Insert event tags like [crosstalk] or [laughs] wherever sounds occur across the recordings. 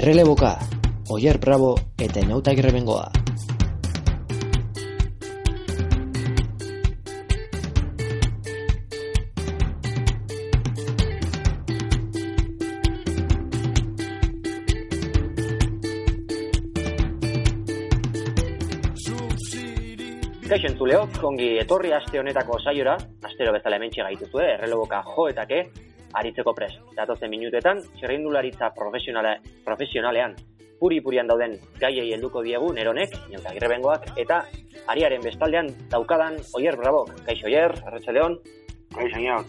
Erreleboka, Oier Bravo eta Nauta Girrebengoa. Kaixo entzuleok, kongi etorri aste honetako saiora, astero bezala hementxe gaituzue, erreloboka joetake, aritzeko pres. Datozen minutetan, txerrindularitza profesionale, profesionalean, puri-purian dauden gaiei helduko diegu, neronek, nionta girrebengoak, eta ariaren bestaldean daukadan Oier Brabok. Kaixo Oier, Arratxaleon. Kaixo Ion.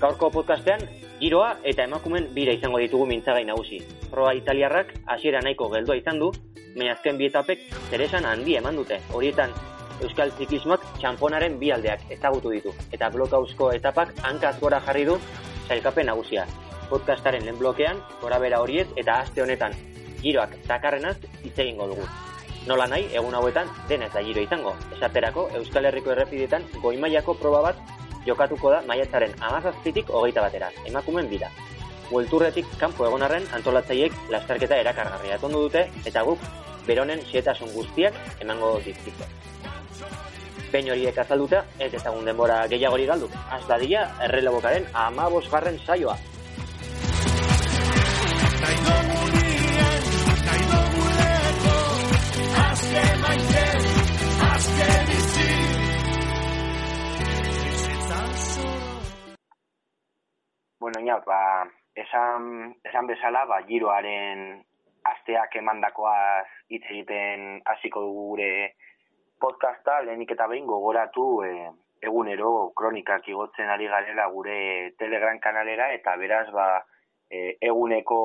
Gaurko podcastean, giroa eta emakumen bira izango ditugu mintzagai nagusi. Proa italiarrak hasiera nahiko geldua izan du, baina azken bi etapek zeresan handi eman dute. Horietan, Euskal Ziklismoak txamponaren bi aldeak ezagutu ditu, eta blokauzko etapak hankaz gora jarri du zailkapen nagusia. Podcastaren lehen blokean, gora bera horiez eta aste honetan, giroak zakarrenaz hitz egingo dugu. Nola nahi, egun hauetan, denez da giro izango. Esaterako, Euskal Herriko errepidetan goimaiako proba bat jokatuko da maiatzaren amazazpitik hogeita batera, emakumen bira. Buelturretik kanpo egonarren antolatzaiek lasterketa erakargarria tondu dute eta guk beronen xietasun guztiak emango dizkiko. Behin horiek azalduta, ez ezagun denbora gehiagori galdu. Aztadila, errelebokaren ama bosgarren saioa. Bueno, ja, ba, esan, esan bezala, ba, giroaren asteak emandakoaz hitz egiten hasiko dugu gure podcasta, lehenik eta behin gogoratu e, egunero kronikak igotzen ari garela gure Telegram kanalera, eta beraz, ba, e, eguneko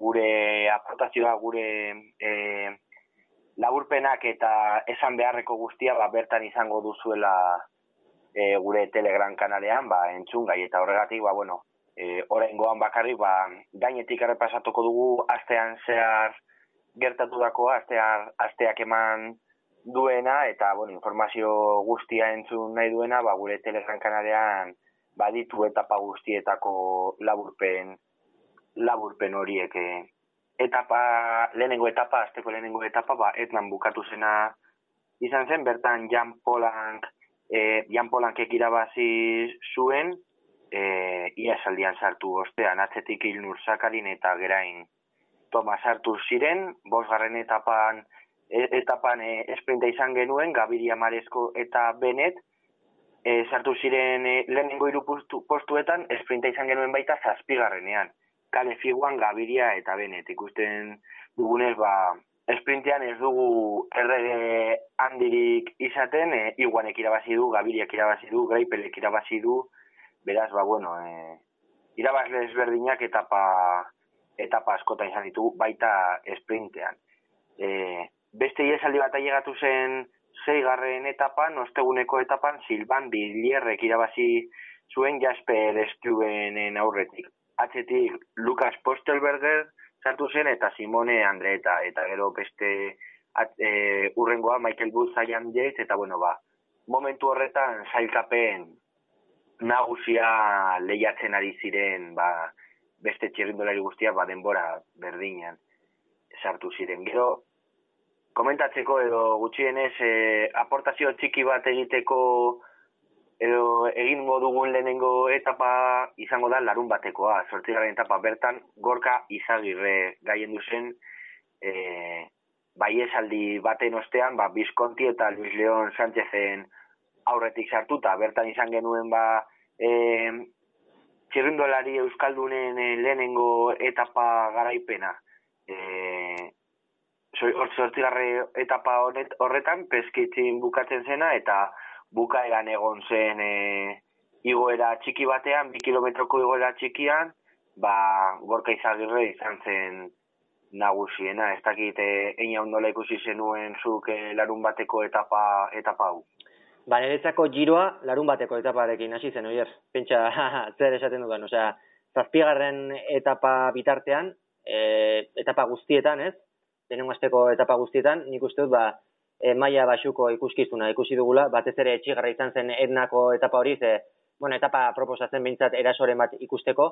gure aportazioa, gure e, laburpenak eta esan beharreko guztia, ba, bertan izango duzuela e, gure Telegram kanalean, ba, entzun gai, eta horregatik, ba, bueno, e, oraingoan bakarrik ba gainetik errepasatuko dugu astean zehar gertatu dako astear asteak eman duena eta bueno informazio guztia entzun nahi duena ba gure Telegram kanalean baditu etapa guztietako laburpen laburpen horiek eh. etapa lehenengo etapa asteko lehenengo etapa ba etnan bukatu zena izan zen bertan Jan Polank eh Jan Polankek irabazi zuen e, ia saldian sartu ostean atzetik hil nursakarin eta gerain Toma sartu ziren, bosgarren etapan etapan e, esprinta izan genuen, Gabiria Marezko eta Benet, e, sartu ziren e, lehenengo hiru postu, postuetan, esprinta izan genuen baita zazpigarrenean. Kale figuan Gabiria eta Benet, ikusten dugunez, ba, esprintean ez dugu errege handirik izaten, e, iguanek irabazi du, Gabiriak irabazi du, Greipelek irabazi du, beraz, ba, bueno, e, irabazle ezberdinak etapa, etapa askota izan ditu baita esprintean. E, beste iesaldi bat ailegatu zen zeigarren etapan, osteguneko etapan, Silvan Bilierrek irabazi zuen Jasper Stubenen aurretik. Atzetik Lucas Postelberger sartu zen eta Simone Andreta eta gero beste at, e, urrengoa Michael Booth Zion Yates eta bueno ba, momentu horretan zailkapen nagusia lehiatzen ari ziren ba, beste txerrindolari guztia ba, denbora berdinean sartu ziren. Gero, komentatzeko edo gutxienez e, aportazio txiki bat egiteko edo egingo dugun lehenengo etapa izango da larun batekoa. Zortzigaren etapa bertan, gorka izagirre gaien duzen e, bai esaldi baten ostean, ba, Bizkonti eta Luis León Sánchezen aurretik sartuta, bertan izan genuen ba e, txirrindolari Euskaldunen lehenengo etapa garaipena. E, Zortzigarre etapa honet, horretan, peskitzin bukatzen zena, eta bukaeran egon zen e, igoera txiki batean, bi kilometroko igoera txikian, ba, gorka izagirre izan zen nagusiena. Ez dakit, e, eina ondola ikusi zenuen zuk e, larun bateko etapa, etapa hau. Ba, niretzako giroa larun bateko etaparekin hasi zen, oier. Pentsa, [laughs] zer esaten dudan, osea, zazpigarren etapa bitartean, e, etapa guztietan, ez? Denengo azteko etapa guztietan, nik uste dut, ba, e, maia basuko ikuskizuna ikusi dugula, batez ere etxigarra izan zen etnako etapa hori, ze, bueno, etapa proposatzen bintzat erasoren bat ikusteko,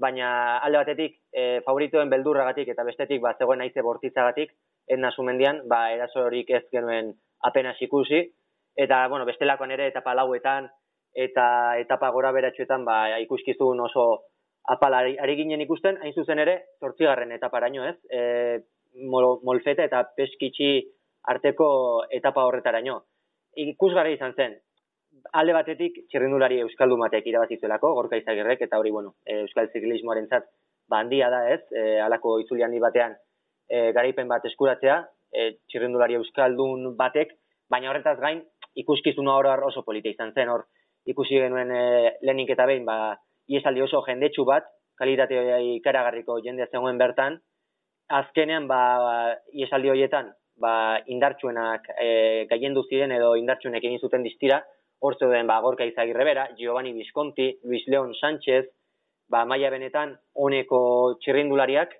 baina alde batetik e, favoritoen beldurragatik eta bestetik ba, zegoen naize bortitzagatik, etna sumendian, ba, erasorik ez genuen apenas ikusi, eta, bueno, bestelakoan ere etapa lauetan, eta etapa gora beratxuetan, ba, ikuskizun oso apala ari ginen ikusten, hain zuzen ere, zortzigarren etaparaino ez, e, molfeta eta peskitsi arteko etapa horretaraino. Ikusgarri izan zen, alde batetik txirrindulari euskaldu batek irabazizuelako, gorka izagirrek, eta hori, bueno, e, euskal ziklismoaren zat, bandia ba, da ez, e, alako itzuli handi batean e, garaipen bat eskuratzea, e, txirrindulari euskaldun batek, baina horretaz gain, ikuskizuna hor oso polita izan zen, hor ikusi genuen e, lehenik eta behin, ba, iesaldi oso jendetsu bat, kalitate ikaragarriko jendea zegoen bertan, azkenean, ba, iesaldi horietan, ba, indartsuenak e, gaiendu ziren edo indartsuenek egin zuten distira, hor zeuden, ba, Gorka Izagirre bera, Giovanni Visconti, Luis Leon Sánchez, ba, maia benetan, honeko txirrindulariak,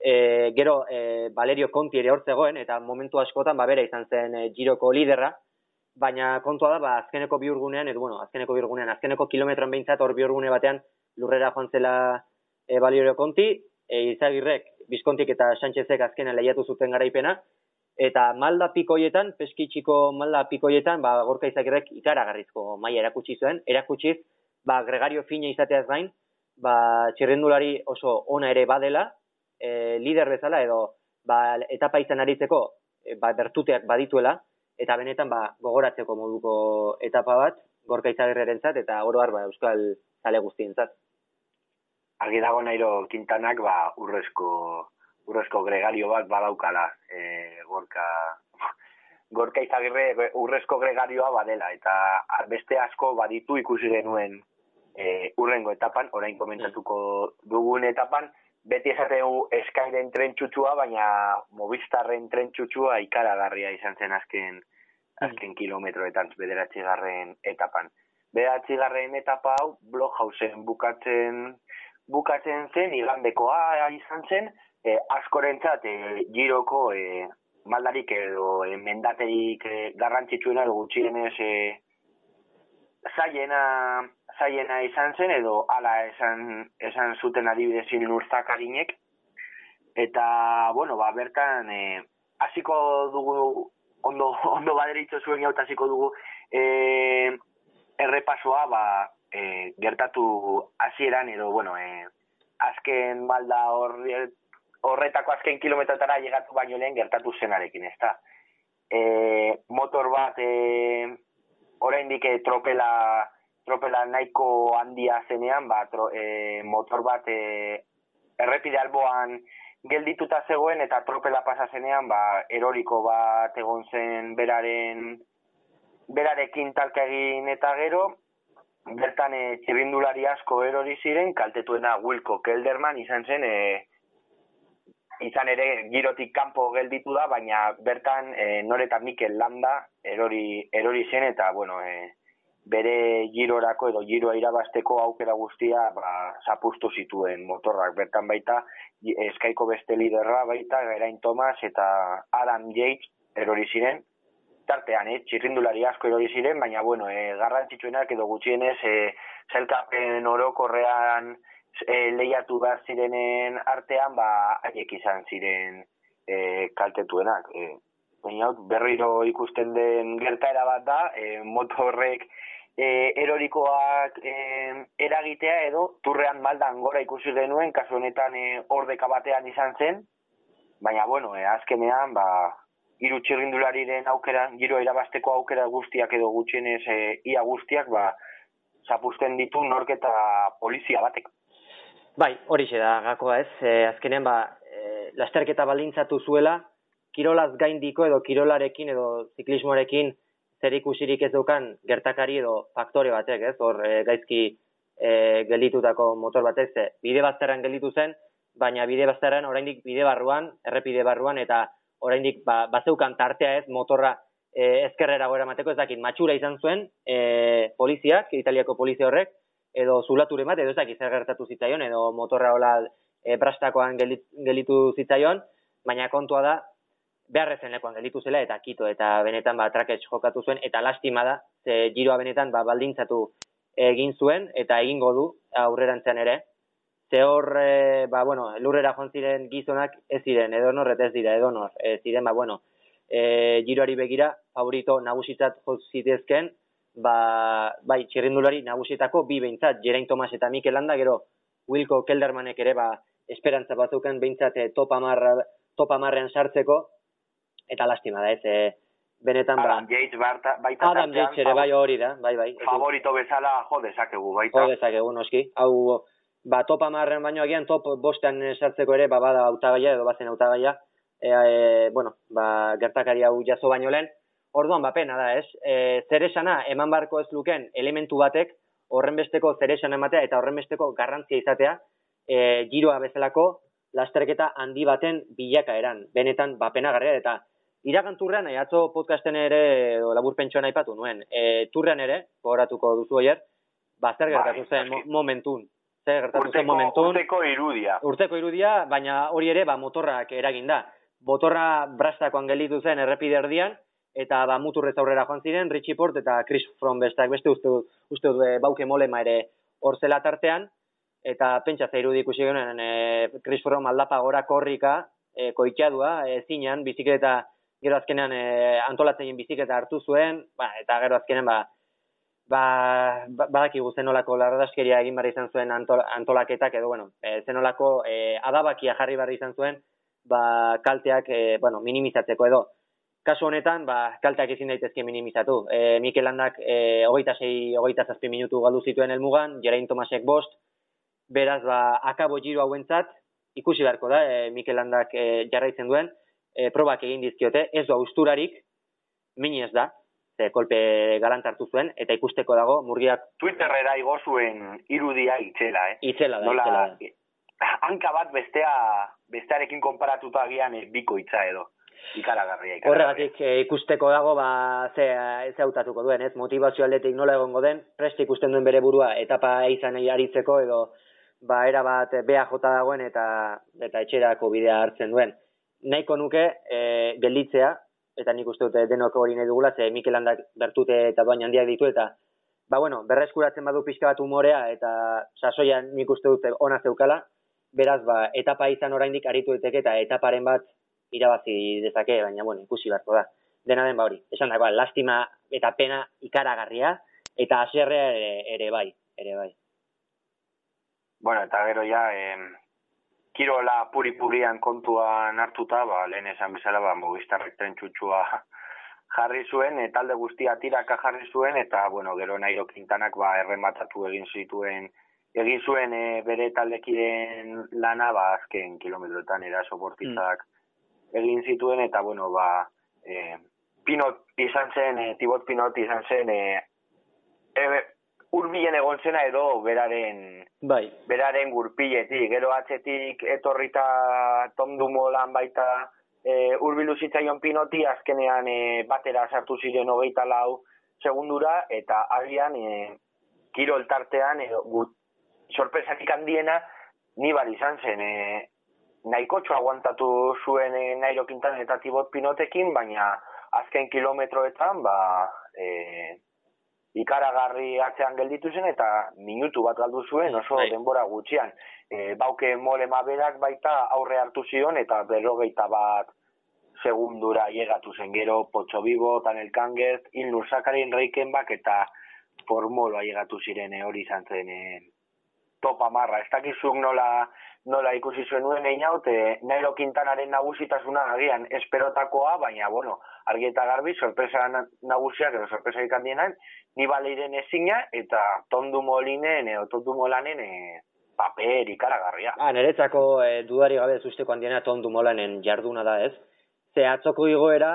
e, gero e, Valerio Conti ere hor zegoen, eta momentu askotan, ba, bera izan zen e, giroko liderra, baina kontua da, ba, azkeneko biurgunean, edo, bueno, azkeneko biurgunean, azkeneko kilometron behintzat hor biurgune batean, lurrera joan zela e, Valerio Conti, e, izagirrek, Bizkontik eta Sánchezek azkenean lehiatu zuten garaipena, eta malda pikoietan, peskitxiko malda pikoietan, ba, gorka izagirrek ikaragarrizko maila erakutsi zuen, erakutsiz, ba, gregario fina izateaz gain, ba, txirrendulari oso ona ere badela, e, lider bezala, edo, ba, etapa izan aritzeko, e, ba, bertuteak badituela, eta benetan ba, gogoratzeko moduko etapa bat, gorka izagirreren zat, eta oro ba, euskal zale guztien zat. Argi dago nairo kintanak ba, urrezko, urrezko gregario bat badaukala, e, gorka, gorka izagirre urrezko gregarioa badela, eta beste asko baditu ikusi genuen e, urrengo etapan, orain komentatuko dugun etapan, beti esategu eskairen tren txutxua, baina movistarren tren txutxua ikaragarria izan zen azken, azken kilometroetan bederatzi garren etapan. Bederatzi garren etapa hau, Blohausen bukatzen, bukatzen zen, igandekoa izan zen, e, askorentzat e, giroko e, maldarik edo e, mendaterik e, garrantzitsuena gutxienez e, zaiena zaiena izan zen edo hala esan, esan zuten adibidezin urtzakarinek eta bueno ba bertan eh hasiko dugu ondo [laughs] ondo baderitzo zuen gauta hasiko dugu eh errepasoa ba e, gertatu hasieran edo bueno eh azken malda horretako azken kilometrotara llegatu baino lehen gertatu zenarekin ezta? Eh motor bat eh oraindik eh, tropela tropela nahiko handia zenean, ba, e, motor bat e, errepide alboan geldituta zegoen eta tropela pasa zenean, ba, eroriko bat egon zen beraren berarekin talka egin eta gero, bertan e, txirindulari asko erori ziren, kaltetuena Wilco Kelderman izan zen, e, izan ere girotik kanpo gelditu da, baina bertan e, noreta Mikel Landa erori, erori zen eta, bueno, e, bere girorako edo giroa irabasteko aukera guztia ba, zapustu zituen motorrak. Bertan baita, eskaiko beste liderra baita, Gerain Thomas eta Adam Yates erori ziren, tartean, eh, txirrindulari asko erori ziren, baina, bueno, eh, garrantzitsuenak edo gutxienez, eh, zelkapen orokorrean eh, lehiatu behar zirenen artean, ba, haiek izan ziren eh, kaltetuenak. Eh, baina, berriro ikusten den gertaera bat da, eh, motorrek e, erorikoak e, eragitea edo turrean maldan gora ikusi genuen, kasu honetan e, ordeka batean izan zen, baina bueno, e, azkenean, ba, iru txirrindulariren aukera, giro irabasteko aukera guztiak edo gutxienez e, ia guztiak, ba, zapusten ditu norketa polizia batek. Bai, hori da, gakoa ez, e, azkenean, ba, e, lasterketa balintzatu zuela, kirolaz gaindiko edo kirolarekin edo ziklismoarekin zer ikusirik ez dukan gertakari edo faktore batek, ez? Hor e, gaizki e, gelditutako motor batek ze bide bazterran gelditu zen, baina bide bazterran oraindik bide barruan, errepide barruan eta oraindik ba bazeukan tartea, ez? Motorra e, ezkerrera gora mateko ez dakit matxura izan zuen, e, poliziak, italiako polizia horrek edo zulature bat edo ez dakit zer gertatu zitzaion edo motorra hola e, brastakoan gelditu zitzaion, baina kontua da beharrezen lekuan gelditu zela eta kito eta benetan ba traketx jokatu zuen eta lastima da ze giroa benetan ba baldintzatu egin zuen eta egingo du aurrerantzean ere ze hor, e, ba, bueno, lurrera joan ziren gizonak ez ziren, edonor eta ez dira, edonor, e, ziren, ba, bueno, e, giroari begira, favorito nagusitzat zitezken, ba, bai, txirrindulari nagusietako bi behintzat, Jerain Tomas eta Mikel Landa, gero, Wilko Keldermanek ere, ba, esperantza batzuken behintzat e, top, amarra, top amarrean sartzeko, eta lastima da, ez, e, benetan ba... Adam Yates barta, baita Adam Yates ere, bai hori da, bai, bai. Favorito bezala jo dezakegu, baita. Jo dezakegu, noski. Hau, ba, top amarren baino agian, top bostean sartzeko ere, ba, bada autagaia, edo bazen autagaia, e, e, bueno, ba, gertakari hau jaso baino lehen, orduan, ba, pena da, ez? E, zeresana, eman barko ez luken elementu batek, horrenbesteko zeresana ematea eta horrenbesteko garrantzia izatea, e, giroa bezalako, lasterketa handi baten bilaka eran, benetan, ba, pena garria, eta iraganturrean, e, atzo podcasten ere, labur pentsuan aipatu nuen, e, turrean ere, gogoratuko duzu oier, ba, zer gertatu bai, zen momentun, zer gertatu zen momentun. Urteko irudia. Urteko irudia, baina hori ere, ba, motorrak eragin da botorra brastakoan gelitu zen errepide erdian, eta ba, muturrez aurrera joan ziren, Richie Port eta Chris Froome bestak beste uste, uste du bauke molema ere hor zela tartean, eta pentsa zeiru ikusi genuen e, Chris Froome aldapa gora korrika, e, koitxadua, e, zinean, bizikleta gero azkenean e, antolatzen bizikleta hartu zuen, ba, eta gero azkenean ba, ba, ba badakigu zenolako larradaskeria egin barri izan zuen antolaketak, edo bueno, e, zenolako e, adabakia jarri barri izan zuen, ba, kalteak e, bueno, minimizatzeko edo. Kasu honetan, ba, kalteak ezin daitezke minimizatu. E, Mikel Landak e, hogeita zei, hogeita zazpi minutu galdu zituen elmugan, Jerain Tomasek bost, beraz, ba, akabo giro hauentzat, ikusi beharko da, e, Mikel Landak e, jarraitzen duen, e, probak egin dizkiote, ez du usturarik, mini ez da, ze kolpe galant hartu zuen, eta ikusteko dago, murgiak... Twitterrera igo zuen irudia itzela, eh? Itzela da, Nola, itzela da hanka bat bestea bestearekin konparatuta agian e, bikoitza edo ikaragarria ikaragarria. Horregatik e, ikusteko dago ba ze ze hautatuko duen, ez? Motivazio aldetik nola egongo den, prest ikusten duen bere burua etapa izan aritzeko edo ba era bat bea jota dagoen eta eta etxerako bidea hartzen duen. Nahiko nuke e, gelditzea eta nik uste dute denok hori nahi dugula, ze Mikel Landak bertute eta doain handiak ditu eta ba bueno, berreskuratzen badu pixka bat umorea eta sasoian nik uste dute ona zeukala, beraz, ba, etapa izan oraindik aritu eteke eta etaparen bat irabazi dezake, baina, bueno, ikusi beharko da. Dena den ba hori, esan dagoa, lastima eta pena ikaragarria, eta aserrea ere, ere bai, ere bai. Bueno, eta gero ja, eh, kirola puri-purian kontuan hartuta, ba, lehen esan bezala, ba, mogistarrek txutxua jarri zuen, e, talde guztia tiraka jarri zuen, eta, bueno, gero nairo kintanak, ba, errematatu egin zituen egin zuen e, bere taldekiren lana ba azken kilometroetan eraso bortitzak mm. egin zituen eta bueno ba e, Pinot izan zen e, Tibot Pinot izan zen e, e, urbilen egon zena edo beraren bai. beraren gurpiletik gero atzetik etorrita Tom Dumolan baita e, urbilu zitzaion Pinoti azkenean e, batera sartu ziren hogeita lau segundura eta agian e, kirol tartean gut, sorpresatik handiena ni bar izan zen e, nahiko aguantatu zuen e, nairo kintan eta tibot pinotekin, baina azken kilometroetan ba, e, ikaragarri atzean gelditu zen eta minutu bat galdu zuen oso bai. denbora gutxian. E, bauke mole maberak baita aurre hartu zion eta berrogeita bat segundura llegatu zen gero Potso Bibo, Tanel Kangert, Ilnur Zakarin, Reikenbak eta Formolo llegatu ziren hori izan zen topa marra. Ez dakizuk nola, nola ikusi zuen nuen egin hau, Nairo Quintanaren nagusitasuna agian esperotakoa, baina, bueno, argi eta garbi, sorpresa nagusiak edo sorpresa ikandienan, ni baleiren ezina eta tondu molinen, e, tondu molanen, e, paper ikaragarria. Ah, niretzako e, dudari gabe zusteko handiena tondu molanen jarduna da ez. Ze atzoko igoera,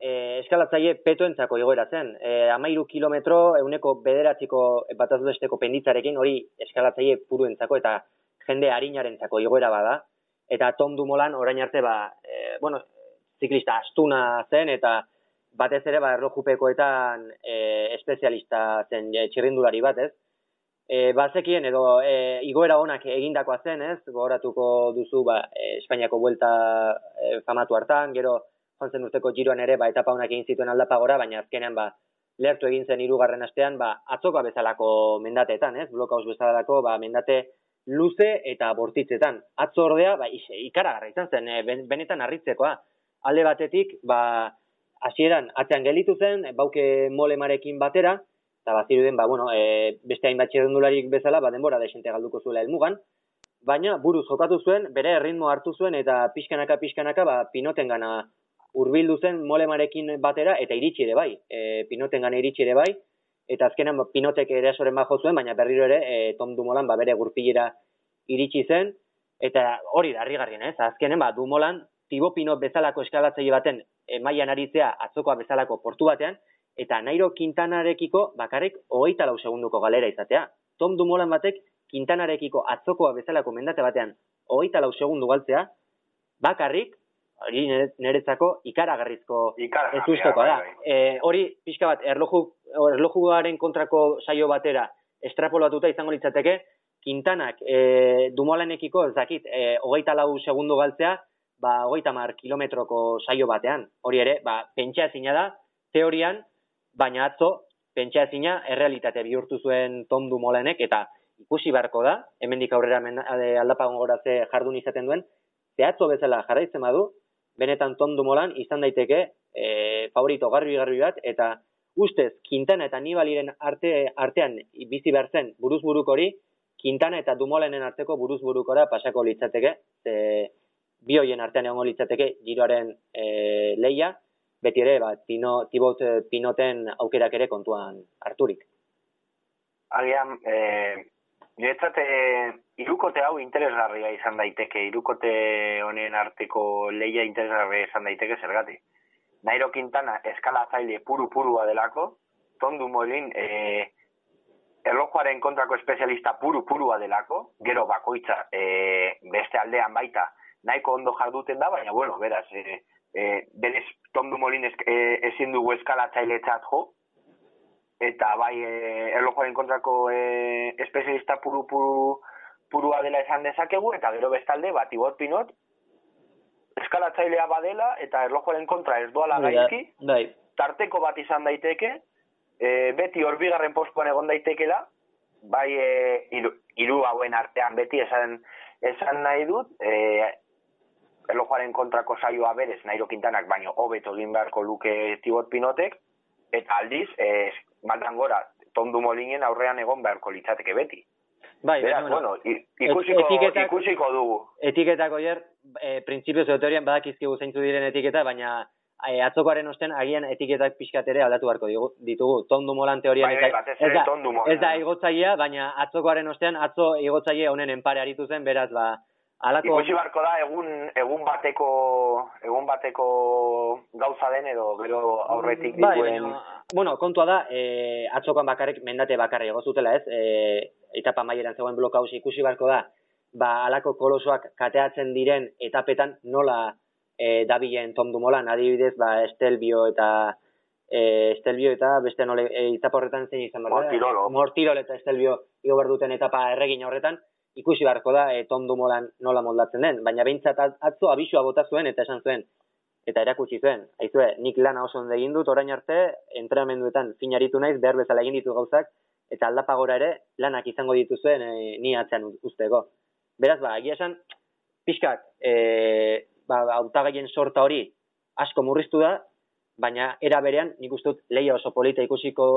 e, eskalatzaile petoentzako igoera zen. E, amairu kilometro, euneko bederatziko batazudesteko penditzarekin, hori eskalatzaile puruentzako eta jende harinarentzako igoera bada. Eta Tom Dumolan orain arte, ba, e, bueno, ziklista astuna zen, eta batez ere, ba, erlojupekoetan e, espezialista zen e, txirrindulari bat, ez? E, bazekien edo e, igoera honak egindakoa zen, ez? Gogoratuko duzu, ba, e, Espainiako buelta e, famatu hartan, gero joan urteko giroan ere, ba, etapa honak egin zituen aldapa gora, baina azkenean, ba, lehertu egin zen hirugarren astean, ba, atzoka bezalako mendateetan, ez? Blokauz bezalako, ba, mendate luze eta bortitzetan. Atzo ordea, ba, ikaragarra izan zen, e, benetan harritzekoa. Alde batetik, ba, hasieran atzean gelitu zen, bauke molemarekin batera, eta baziruden, ba, bueno, e, beste hainbat txerrendularik bezala, ba, denbora desente galduko zuela helmugan, baina buruz jokatu zuen, bere erritmo hartu zuen, eta pixkanaka, pixkanaka, ba, pinoten gana urbildu zen molemarekin batera, eta iritsi ere bai, e, pinoten gana iritsi ere bai, eta azkenan ba, pinotek ere asoren bajo zuen, baina berriro ere, e, Tom Dumolan, ba, bere gurpilera iritsi zen, eta hori da, harri ez? Azkenen, ba, Dumolan, Tibo Pinot bezalako eskalatzaile baten e, maian aritzea atzokoa bezalako portu batean, eta Nairo Quintanarekiko bakarrik hogeita lau segunduko galera izatea. Tom Dumoulin batek Quintanarekiko atzokoa bezalako mendate batean hogeita lau segundu galtzea, bakarrik, hori niretzako ikaragarrizko ez usteko da. E, hori, pixka bat, erloju, erlojuaren kontrako saio batera estrapolatuta izango litzateke, Quintanak e, Dumoulinekiko, ez dakit, e, hogeita lau segundu galtzea, ba, hogeita mar kilometroko saio batean. Hori ere, ba, pentsa ezina da, teorian, baina atzo, pentsa ezina, errealitate bihurtu zuen tondu molenek, eta ikusi beharko da, hemendik aurrera aldapagon goratze jardun izaten duen, ze atzo bezala jarraitzen badu, benetan tondu molan izan daiteke e, favorito garbi-garbi bat, eta ustez, Quintana eta Nibaliren arte, artean bizi behar zen buruz buruk hori, Quintana eta Dumolenen arteko buruz burukora pasako litzateke, ze bi hoien artean egongo litzateke giroaren e, leia, beti ere, ba, tino, tibot eh, pinoten aukerak ere kontuan harturik. Agian, e, niretzate, irukote hau interesgarria izan daiteke, irukote honen arteko leia interesgarria izan daiteke zergati. Nairo Quintana eskalatzaile puru-purua delako, tondu molin, e, erlojuaren kontrako espezialista puru-purua delako, gero bakoitza e, beste aldean baita, nahiko ondo jarduten da, baina, bueno, beraz, e, e, berez tondu molin ezin dugu eskalatzailetzat jo, eta bai e, erlojoaren kontrako e, espezialista puru, puru, purua dela esan dezakegu, eta gero bestalde, bat ibot pinot, eskalatzailea badela, eta erlojoaren kontra ez doala gaizki, bai. tarteko bat izan daiteke, e, beti horbigarren postuan egon daitekela, bai e, iru, iru hauen artean beti esan, esan nahi dut, e, erlojuaren kontrako saioa berez, Nairo Quintanak baino hobeto egin beharko luke Tibot Pinotek, eta aldiz, eh, maldan gora, tondu molinen aurrean egon beharko litzateke beti. Bai, Beraz, bueno, ikusiko, etiketak, ikusiko dugu. Etiketak oier, e, prinsipioz teorian badakizkigu zeintzu diren etiketa, baina e, atzokoaren osten agian etiketak pixkat ere aldatu beharko ditugu. Tondu molan teorian. Bai, bai, ez, da, ez da igotzaia, baina atzokoaren ostean atzo igotzaia honen enpare aritu zen, beraz, ba, Alako... Ikusi barko da egun egun bateko egun bateko gauza den edo gero aurretik bai, dituen bueno, kontua da, eh atzokoan bakarrik mendate bakarri ego zutela, ez? Eh etapa maieran zegoen blokaus ikusi barko da, ba alako kolosoak kateatzen diren etapetan nola eh dabilen Tom Dumoulin adibidez, ba Estelbio eta eh Estelbio eta beste nola e, etapa horretan zein izan da. Mortirolo. Mortirolo eta Estelbio igo berduten etapa erregin horretan ikusi beharko da e, tondu molan nola moldatzen den, baina behintzat atzo abisua bota zuen eta esan zuen, eta erakutsi zuen. Aizue, nik lana oso ondo egin dut orain arte, entrenamenduetan finaritu naiz, behar bezala egin ditu gauzak, eta aldapagora ere lanak izango dituzuen e, ni atzean usteko. Beraz, ba, egia esan, pixkat, e, ba, autagaien sorta hori asko murriztu da, baina era berean, nik uste dut leia oso polita ikusiko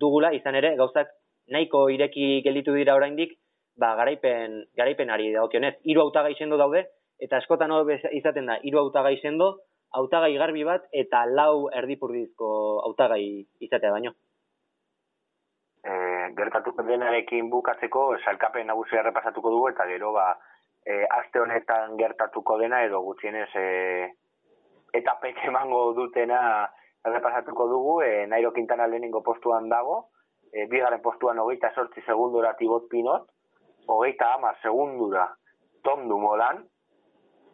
dugula, izan ere, gauzak nahiko ireki gelditu dira oraindik, ba, garaipen, garaipenari dagokionez. Hiru hautagai sendo daude, eta eskotan hori izaten da, hiru hautagai sendo, hautagai garbi bat, eta lau erdipurdizko hautagai izatea baino. E, gertatu denarekin bukatzeko, salkapen nagusia errepasatuko dugu, eta gero, ba, e, aste honetan gertatuko dena, edo gutxienez, e, eta peke emango dutena errepasatuko dugu, e, Nairo Quintana lehenengo postuan dago, e, bigaren postuan hogeita sortzi segundura tibot pinot, hogeita ama segundura tondu molan,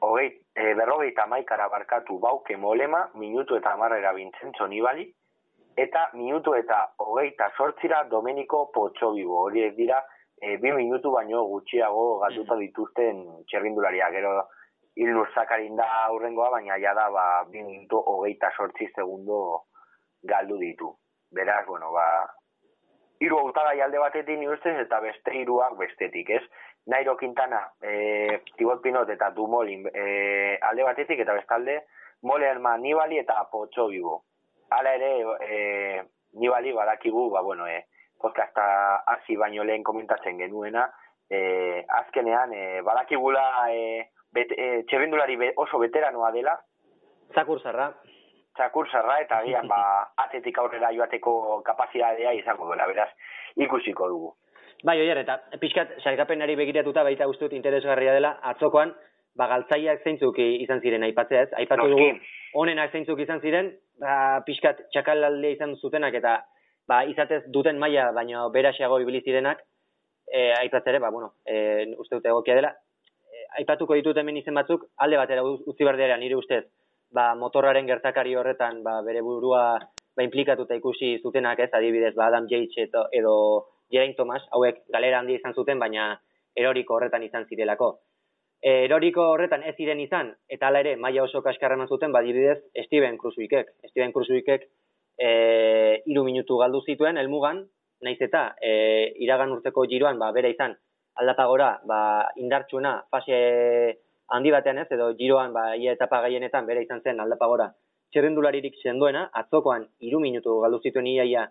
hogeit, e, berrogeita maikara barkatu bauke molema, minutu eta amarrera bintzentzo nibali, eta minutu eta hogeita sortzira Domeniko Potxobibo. Hori ez dira, e, bi minutu baino gutxiago galduta mm. dituzten txerrindularia. Gero, hilur zakarin da aurrengoa, baina ja da, ba, bi minutu hogeita sortzi segundo galdu ditu. Beraz, bueno, ba, hiru hautagai alde batetik ni ustez eta beste hiruak bestetik, ez? Nairo Quintana, e, Tibot Pinot eta Dumolin e, alde batetik eta bestalde, Molerma Nibali eta Potso Bibo. Hala ere, e, Nibali badakigu, ba, bueno, e, podcasta hasi baino lehen komentatzen genuena, e, azkenean, e, badakigula e, bet, e, txerrindulari oso veteranoa dela. Zakur zarra. Zakur zarra, eta gian, ba, [laughs] atetik aurrera joateko kapazitatea izango duela, beraz, ikusiko dugu. Bai, oier, eta pixkat, sailkapenari begiratuta baita guztut interesgarria dela, atzokoan, ba, galtzaiak zeintzuk izan ziren aipatzea ez? Aipatu dugu, honenak zeintzuk izan ziren, ba, pixkat txakalalde izan zutenak, eta ba, izatez duten maila, baina beraxeago ibili zirenak, e, aipatzere, ba, bueno, e, uste dute egokia dela, e, aipatuko ditut hemen izen batzuk, alde batera utzi berdera nire ustez, ba, motorraren gertakari horretan, ba, bere burua ba, implikatuta ikusi zutenak ez, adibidez, ba, Adam Yates edo, edo Geraint Thomas, hauek galera handi izan zuten, baina eroriko horretan izan zirelako. E, eroriko horretan ez ziren izan, eta hala ere, maila oso kaskarra eman zuten, badibidez, Steven Cruzuikek. Steven Cruzuikek e, iru minutu galdu zituen, elmugan, naiz eta e, iragan urteko giroan, ba, bere izan, aldapagora, ba, indartsuena, fase handi batean ez, edo giroan, ba, ia etapa gaienetan, bere izan zen aldapagora, txerrendularirik sendoena, atzokoan iru minutu galdu zituen iaia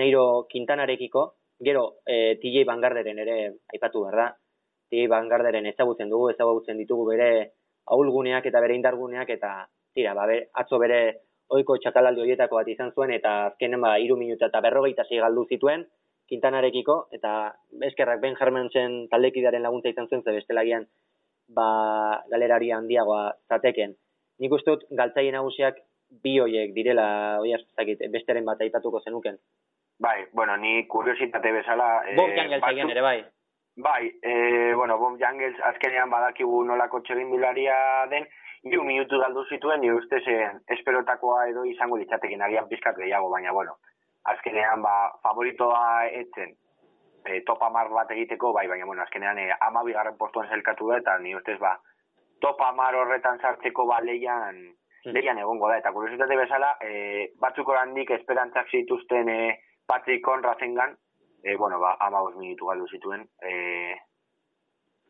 Neiro Quintanarekiko, Gero, e, TJ Bangarderen ere aipatu behar da. TJ Bangarderen ezagutzen dugu, ezagutzen ditugu bere ahulguneak eta bere indarguneak eta tira, ba, atzo bere oiko txakalaldi horietako bat izan zuen eta azkenen ba, iru minuta eta berrogeita zei galdu zituen Quintanarekiko eta eskerrak Ben Hermansen taldekidaren laguntza izan zuen ze bestelagian ba, galerari handiagoa zateken. Nik uste dut galtzaien nagusiak bi hoiek direla, oi besteren bat aipatuko zenuken. Bai, bueno, ni kuriositate bezala... Eh, Bob Jangels egin ere, bai. Bai, eh, bueno, Bob Jangels azkenean badakigu nolako txegin bilaria den, iru minutu galdu zituen, ni ustez eh, esperotakoa edo izango ditzatekin agian pizkat gehiago, baina, bueno, azkenean ba, favoritoa etzen eh, topa mar bat egiteko, bai, baina, bueno, azkenean eh, ama bigarren postuan zelkatu da, eta ni ustez, ba, topa mar horretan sartzeko ba, leian, hmm. leian egongo da, eta kuriositate bezala, eh, batzuk orandik esperantzak zituzten, eh, Patrick Conrazengan, e, bueno, ba, ama minutu galdu zituen, e,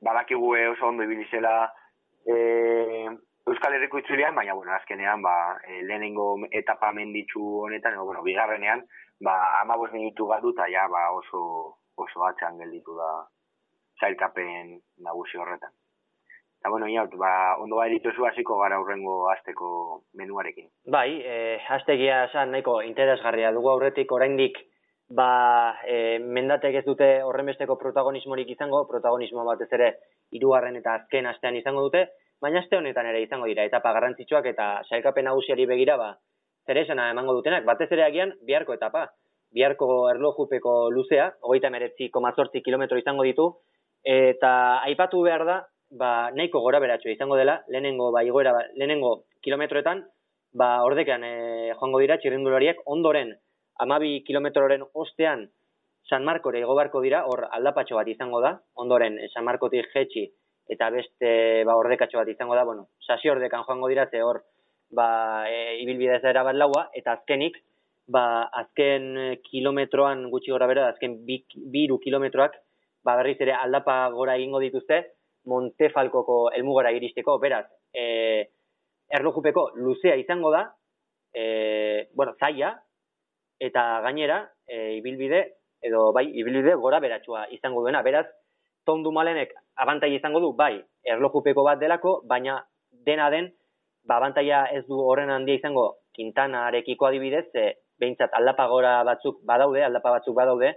badakigu oso ondo ibilizela e, Euskal Herriko itzulean, baina, bueno, azkenean, ba, e, lehenengo etapa menditzu honetan, e, bueno, bigarrenean, ba, ama minutu galdu, eta ja, ba, oso, oso atxan gelditu da zailkapen nagusi horretan. Eta, bueno, inaut, ba, ondo bai dituzu hasiko gara aurrengo asteko menuarekin. Bai, e, astegia esan nahiko interesgarria dugu aurretik oraindik ba, e, mendatek ez dute horrenbesteko protagonismorik izango, protagonismo batez ere hirugarren eta azken astean izango dute, baina aste honetan ere izango dira etapa garrantzitsuak eta sailkapen nagusiari begira ba zeresana emango dutenak, batez ere agian biharko etapa. Biharko erlojupeko luzea, 39,8 km izango ditu eta aipatu behar da ba, nahiko gora beratxo izango dela, lehenengo, ba, igoera, lehenengo kilometroetan, ba, ordekean e, joango dira txirrindulariak, ondoren, amabi kilometroren ostean, San Markore egobarko dira, hor aldapatxo bat izango da, ondoren San Markotik jetxi, eta beste ba, ordekatxo bat izango da, bueno, sasi ordekan joango dira, ze hor, ba, e, ibilbidea ez da laua, eta azkenik, ba, azken kilometroan gutxi gora bera, azken bi, biru kilometroak, ba, berriz ere aldapa gora egingo dituzte, Montefalkoko elmugara iristeko, beraz, e, erlojupeko luzea izango da, e, bueno, zaila, eta gainera, e, ibilbide, edo bai, ibilbide gora beratxua izango duena, beraz, tondu malenek abantai izango du, bai, erlojupeko bat delako, baina dena den, ba, abantaia ez du horren handia izango, kintana arekiko adibidez, e, behintzat aldapa gora batzuk badaude, aldapa batzuk badaude,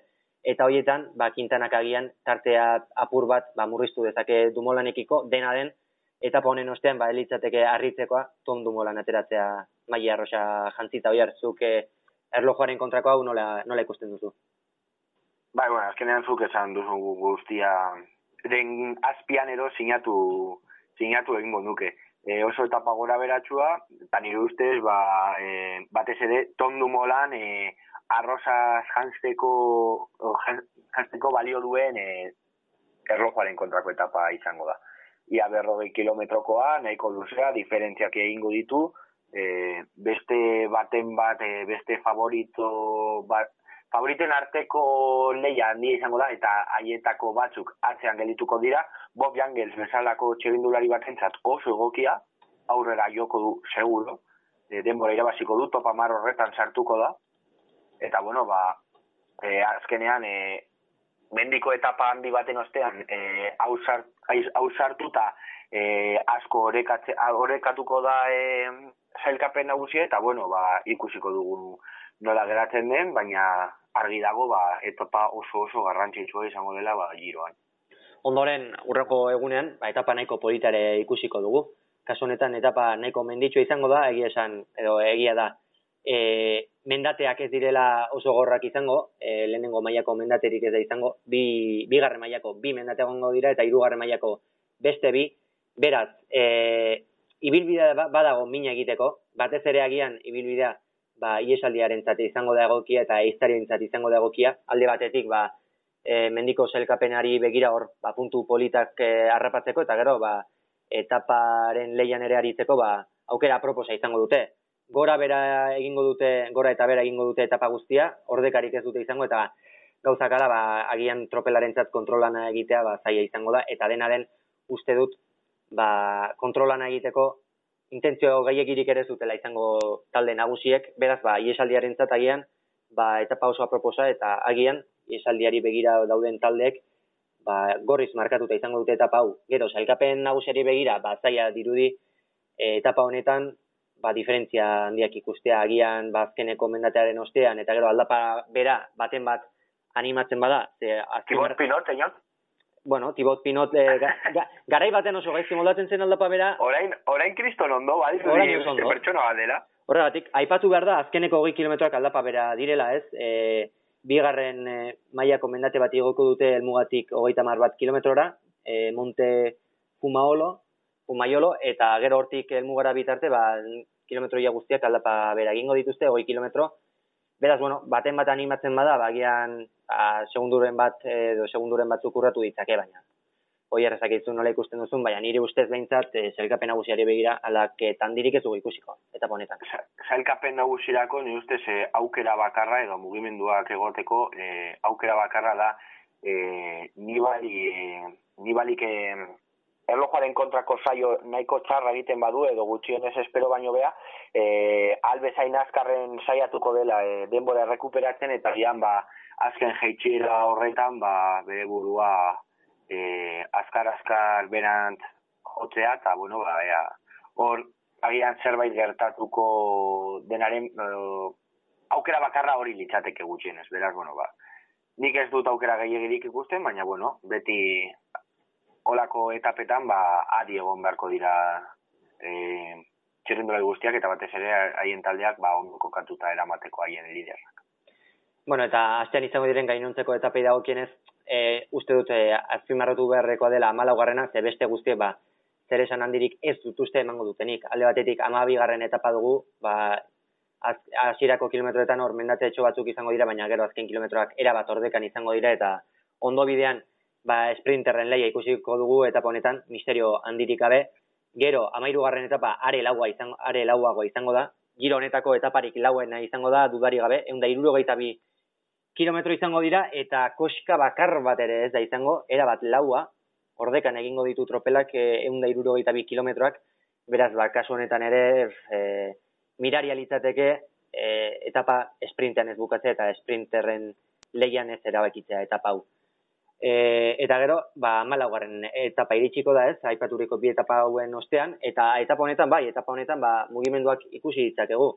eta hoietan, ba, kintanak agian tartea apur bat ba, murriztu dezake dumolanekiko, dena den, eta honen ostean, ba, elitzateke harritzekoa, ton dumolan ateratzea maia arroxa jantzita hoi hartzuk e, erlojoaren kontrako hau nola, nola ikusten duzu? Bai, bueno, azkenean zuk esan duzu guztia, den azpian edo sinatu, sinatu egingo nuke. E, oso etapa gora beratxua, eta nire ustez, ba, e, batez ere, ton dumolan, e, arrozaz jantzeko, jantzeko balio duen e, erlojuaren kontrako etapa izango da. Ia berrogei kilometrokoa, nahiko luzea, diferentziak egingo ditu, e, beste baten bat, e, beste favorito bat, favoriten arteko leia handia izango da, eta haietako batzuk atzean gelituko dira, Bob Jangels bezalako txegindulari batentzat oso egokia, aurrera joko du seguro, e, denbora irabaziko du, topa mar horretan sartuko da, eta bueno, ba, e, azkenean, e, mendiko etapa handi baten ostean, e, hau sartu eta e, asko horrekatuko da e, zailkapen nagusia, eta bueno, ba, ikusiko dugu nola geratzen den, baina argi dago ba, etapa oso oso garrantzitsua izango dela ba, giroan. Ondoren, urreko egunean, ba, etapa nahiko politare ikusiko dugu. Kasu honetan, etapa nahiko menditsua izango da, egia esan, edo egia da, e, mendateak ez direla oso gorrak izango, e, lehenengo mailako mendaterik ez da izango, bi, bigarren mailako bi mendate egongo dira, eta hirugarren mailako beste bi, beraz, e, ibilbidea ba, badago mina egiteko, batez ere agian ibilbidea ba, iesaldiaren zate izango da egokia eta eiztarien izango da egokia. Alde batetik, ba, e, mendiko zelkapenari begira hor, ba, puntu politak e, harrapatzeko eta gero, ba, etaparen leian ere aritzeko, ba, aukera proposa izango dute. Gora bera egingo dute, gora eta bera egingo dute etapa guztia, ordekarik ez dute izango eta gauzak ala, ba, agian tropelaren zat kontrolana egitea, ba, zaila izango da, eta dena den uste dut, ba, kontrolana egiteko intentzio gaiegirik ere zutela izango talde nagusiek, beraz, ba, iesaldiaren zatagian, ba, etapa oso aproposa, eta agian, iesaldiari begira dauden taldeek, ba, gorriz markatuta izango dute etapa hau. Gero, sailkapen nagusiari begira, ba, zaila dirudi, e, etapa honetan, ba, diferentzia handiak ikustea, agian, ba, azkeneko mendatearen ostean, eta gero, aldapa bera, baten bat, animatzen bada, ze, azken... Pinot, bueno, Tibot Pinot eh, ga, ga, garai baten oso gaizki moldatzen zen aldapa bera. Orain, orain kriston ondo, bai, ondo. Pertsona badela. Horregatik, aipatu behar da, azkeneko hogei kilometroak aldapa bera direla, ez? E, bigarren e, mailako mendate bat igoko dute elmugatik hogeita mar bat kilometrora, e, Monte Fumaolo, Fumaiolo, eta gero hortik elmugara bitarte, ba, kilometroia guztiak aldapa bera egingo dituzte, hogei kilometro, Beraz, bueno, baten bat animatzen bada, bagian ba, segunduren bat edo segunduren batzuk urratu ditzake, baina hoi errezak nola ikusten duzun, baina nire ustez behintzat e, zelkapen nagusiari begira alaketan dirik ez dugu ikusiko, eta ponetan. Zelkapen nagusirako nire ustez e, aukera bakarra edo mugimenduak egoteko e, aukera bakarra da e, nibali, e, nibalik e, erlojuaren kontrako saio nahiko txarra egiten badu edo gutxienez espero baino bea, e, albezain azkarren saiatuko dela e, denbora errekuperatzen eta gian ba, azken jeitxera horretan ba, bere burua e, azkar azkar berant jotzea eta bueno, ba, ea, hor agian zerbait gertatuko denaren e, aukera bakarra hori litzateke gutxienez, beraz, bueno, ba, nik ez dut aukera gehiagirik ikusten, baina, bueno, beti olako etapetan ba adi egon beharko dira eh guztiak eta batez ere haien taldeak ba ondo kokatuta eramateko haien liderrak. Bueno, eta astean izango diren gainontzeko etapei dagokienez, eh uste dute azpimarratu beharrekoa dela 14garrena, ze beste guztiek ba zer esan handirik ez dut uste emango dutenik. Alde batetik 12garren etapa dugu, ba hasierako kilometroetan hor mendatetxo batzuk izango dira, baina gero azken kilometroak era bat ordekan izango dira eta ondo bidean ba, sprinterren leia ikusiko dugu etapa honetan, misterio handirik gabe, gero, amairu garren etapa, are laua izango, are lauago izango da, giro honetako etaparik lauena izango da, dudari gabe, egun da iruro bi kilometro izango dira, eta koska bakar bat ere ez da izango, era bat laua, ordekan egingo ditu tropelak egun da iruro bi kilometroak, beraz, ba, kasu honetan ere, e, mirari alitzateke, e, etapa sprintean ez bukatzea, eta sprinterren leian ez erabakitzea etapa hau. E, eta gero, ba, malaugarren etapa iritsiko da ez, aipaturiko bi etapa hauen ostean, eta etapa honetan, bai, etapa honetan, ba, mugimenduak ikusi ditzakegu.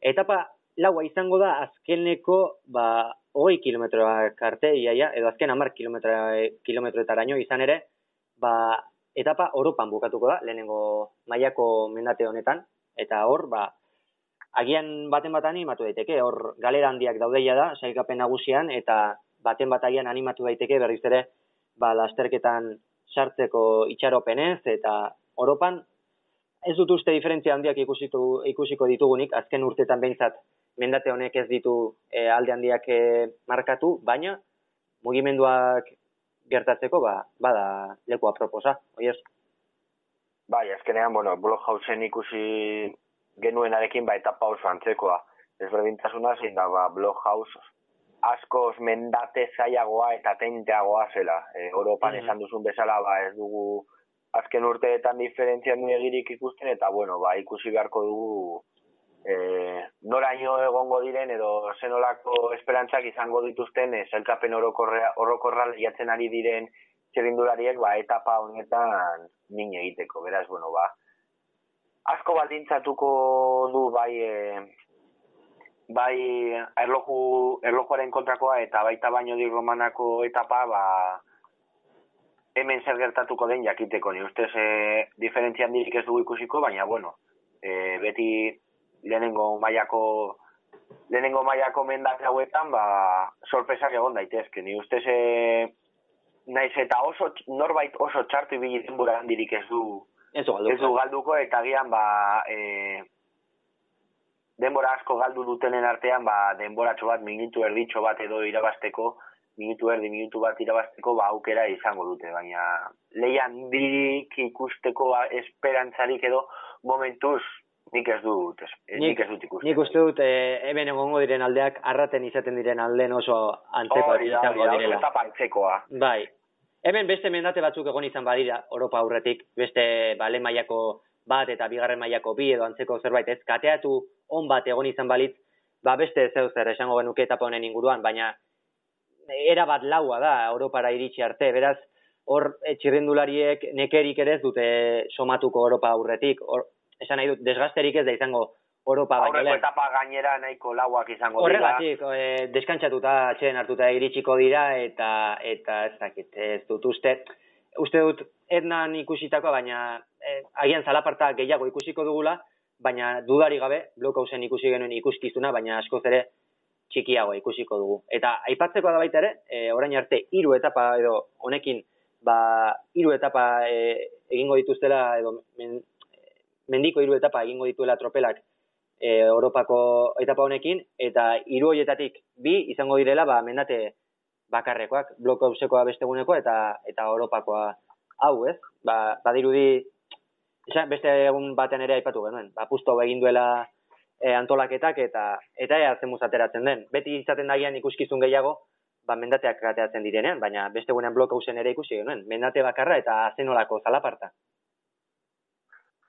Etapa laua izango da azkeneko, ba, hoi kilometroak arte, iaia, edo azken amar kilometroetaraino izan ere, ba, etapa Europan bukatuko da, lehenengo mailako mendate honetan, eta hor, ba, agian baten bat animatu daiteke, hor galera handiak daudeia da, sailkapen nagusian, eta baten batagian animatu daiteke berriz ere ba, lasterketan sartzeko itxaropenez eta Europan ez dut uste diferentzia handiak ikusiko, ikusiko ditugunik, azken urtetan behintzat mendate honek ez ditu e, alde handiak e, markatu, baina mugimenduak gertatzeko ba, bada leku aproposa, oiez? Bai, azkenean, bueno, Bloghausen ikusi genuenarekin ba etapa oso antzekoa. Ez berdintasuna zein da ba, Bloghaus askoz mendate zaiagoa eta tenteagoa zela. E, Europan mm esan duzun bezala, ba, ez dugu azken urteetan diferentzia egirik ikusten, eta bueno, ba, ikusi beharko dugu e, noraino egongo diren edo zenolako esperantzak izango dituzten e, zelkapen orokorra lehiatzen ari diren txerindulariek ba, etapa honetan min egiteko. Beraz, bueno, ba, asko baldintzatuko du bai e, bai erloju, erlojuaren kontrakoa eta baita baino di romanako etapa ba, hemen zer gertatuko den jakiteko ni ustez e, diferentzian dirik ez dugu ikusiko baina bueno e, beti lehenengo mailako lehenengo mailako mendak hauetan ba sorpresak egon daitezke. Ni ustez e, naiz eta oso norbait oso txartu ibili denbora handirik ez du ez du galduko. eta gian ba e, denbora asko galdu dutenen artean ba denboratxo bat minutu erditxo bat edo irabasteko minutu erdi minutu bat irabasteko ba aukera izango dute. Baina leian dirik ikusteko ba, esperantzarik edo momentuz nik ez dut ez, nik, ez dut ikusten. nik uste dut eh, hemen egongo diren aldeak arraten izaten diren alden oso antzeko izango direla. eta bai. Hemen beste mendate batzuk egon izan badira, Europa aurretik, beste bale mailako bat eta bigarren mailako bi edo antzeko zerbait ez, kateatu on bat egon izan balitz, ba beste zeu zer esango genuke etapa honen inguruan, baina era bat laua da Europara iritsi arte, beraz, hor txirrindulariek nekerik ere ez dute somatuko Europa aurretik, hor, esan nahi dut, desgasterik ez da izango Europa baino lehen. etapa gainera nahiko lauak izango dira. Horregatik, e, deskantzatuta atxeen hartuta iritsiko dira eta eta ez dakit, ez dut uste. Uste dut etnan ikusitako, baina e, agian zalaparta gehiago ikusiko dugula, baina dudari gabe, blokauzen ikusi genuen ikuskizuna, baina askoz ere txikiago ikusiko dugu. Eta aipatzeko da baita ere, e, orain arte hiru etapa edo honekin, ba, hiru etapa e, egingo dituztela edo men, mendiko hiru etapa egingo dituela tropelak e, Europako etapa honekin, eta hiru hoietatik bi izango direla, ba, mendate bakarrekoak, bloko hausekoa besteguneko eta eta Europakoa hau, ez? Ba, badirudi, esan, beste egun baten ere aipatu genuen, ba, pusto egin duela e, antolaketak eta eta ea zen ateratzen den. Beti izaten daian ikuskizun gehiago, ba, mendateak ateratzen direnean, baina beste egunean blok hausen ere ikusi genuen, mendate bakarra eta zenolako zalaparta.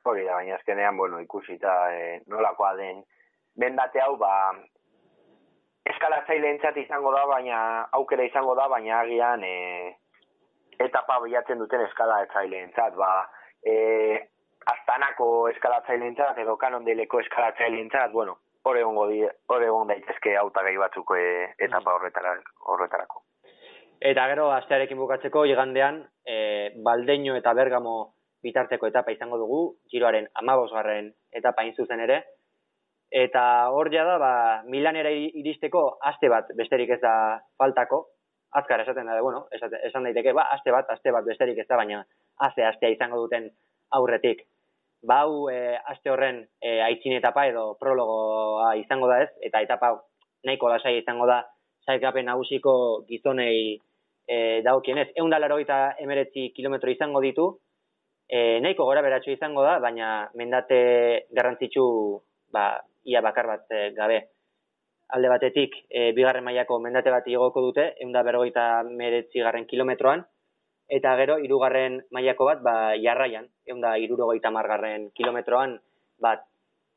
Hori da, baina azkenean, bueno, ikusita e, nolakoa den bendate hau, ba, eskalatzaile entzat izango da, baina aukera izango da, baina agian e, etapa bilatzen duten eskalatzaile entzat, ba, e, astanako eskalatzaile entzat, edo kanondeleko eskalatzaile entzat, bueno, hori egon daitezke autagai batzuk e, etapa horretarako. Eta gero, astearekin bukatzeko, igandean, e, Baldeño eta Bergamo bitarteko etapa izango dugu, giroaren amabosgarren etapa zuzen ere, eta hor da, ba, Milanera iristeko aste bat besterik ez da faltako, azkar esaten da, bueno, esan daiteke, ba, aste bat, aste bat besterik ez da, baina aste astea izango duten aurretik. Bau, e, aste horren e, aitzin etapa edo prologoa izango da ez, eta etapa nahiko lasai izango da, zailkapen nagusiko gizonei e, daukienez. Egun dalaro eta emeretzi kilometro izango ditu, e, nahiko gora beratxo izango da, baina mendate garrantzitsu ba, ia bakar bat e, gabe. Alde batetik, e, bigarren mailako mendate bat igoko dute, egun da bergoita meretzi garren kilometroan, eta gero, irugarren mailako bat, ba, jarraian, egun da irurogoita margarren kilometroan, bat,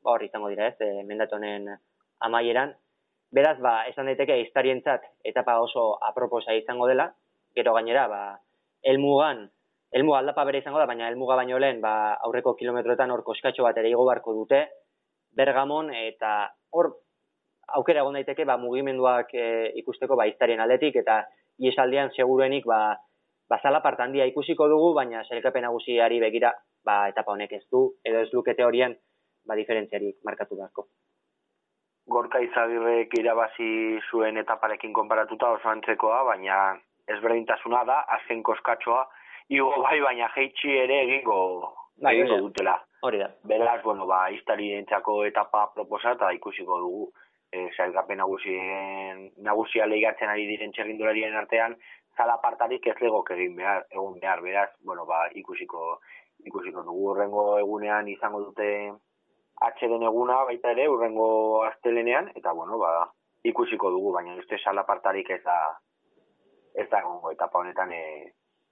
hor izango dira ez, e, mendate honen amaieran. Beraz, ba, esan daiteke, iztarientzat, etapa oso aproposa izango dela, gero gainera, ba, elmugan, Elmuga aldapa bere izango da, baina elmuga baino lehen, ba, aurreko kilometroetan hor koskatxo bat ere igo barko dute, bergamon, eta hor aukera egon daiteke, ba, mugimenduak e, ikusteko, ba, iztarien aldetik, eta iesaldian seguruenik, ba, ba, zalapart handia ikusiko dugu, baina selkapen nagusiari begira, ba, etapa honek ez du, edo ez lukete horien, ba, diferentziarik markatu beharko. Gorka izagirrek irabazi zuen etaparekin konparatuta oso antzekoa, baina ezberdintasuna da, azken koskatxoa, igo bai, baina jeitsi ere egingo, bai, egingo dutela. Hori da. Beraz, bueno, ba, iztari entzako etapa proposata ikusiko dugu. E, Zailgapen nagusien, nagusia lehigatzen ari diren txerrindularien artean, zala partarik ez legok egin behar, egun behar, beraz, bueno, ba, ikusiko, ikusiko dugu. Urrengo egunean izango dute atxeden eguna baita ere, urrengo astelenean, eta bueno, ba, ikusiko dugu, baina uste salapartarik ez da ez da gongo etapa honetan e,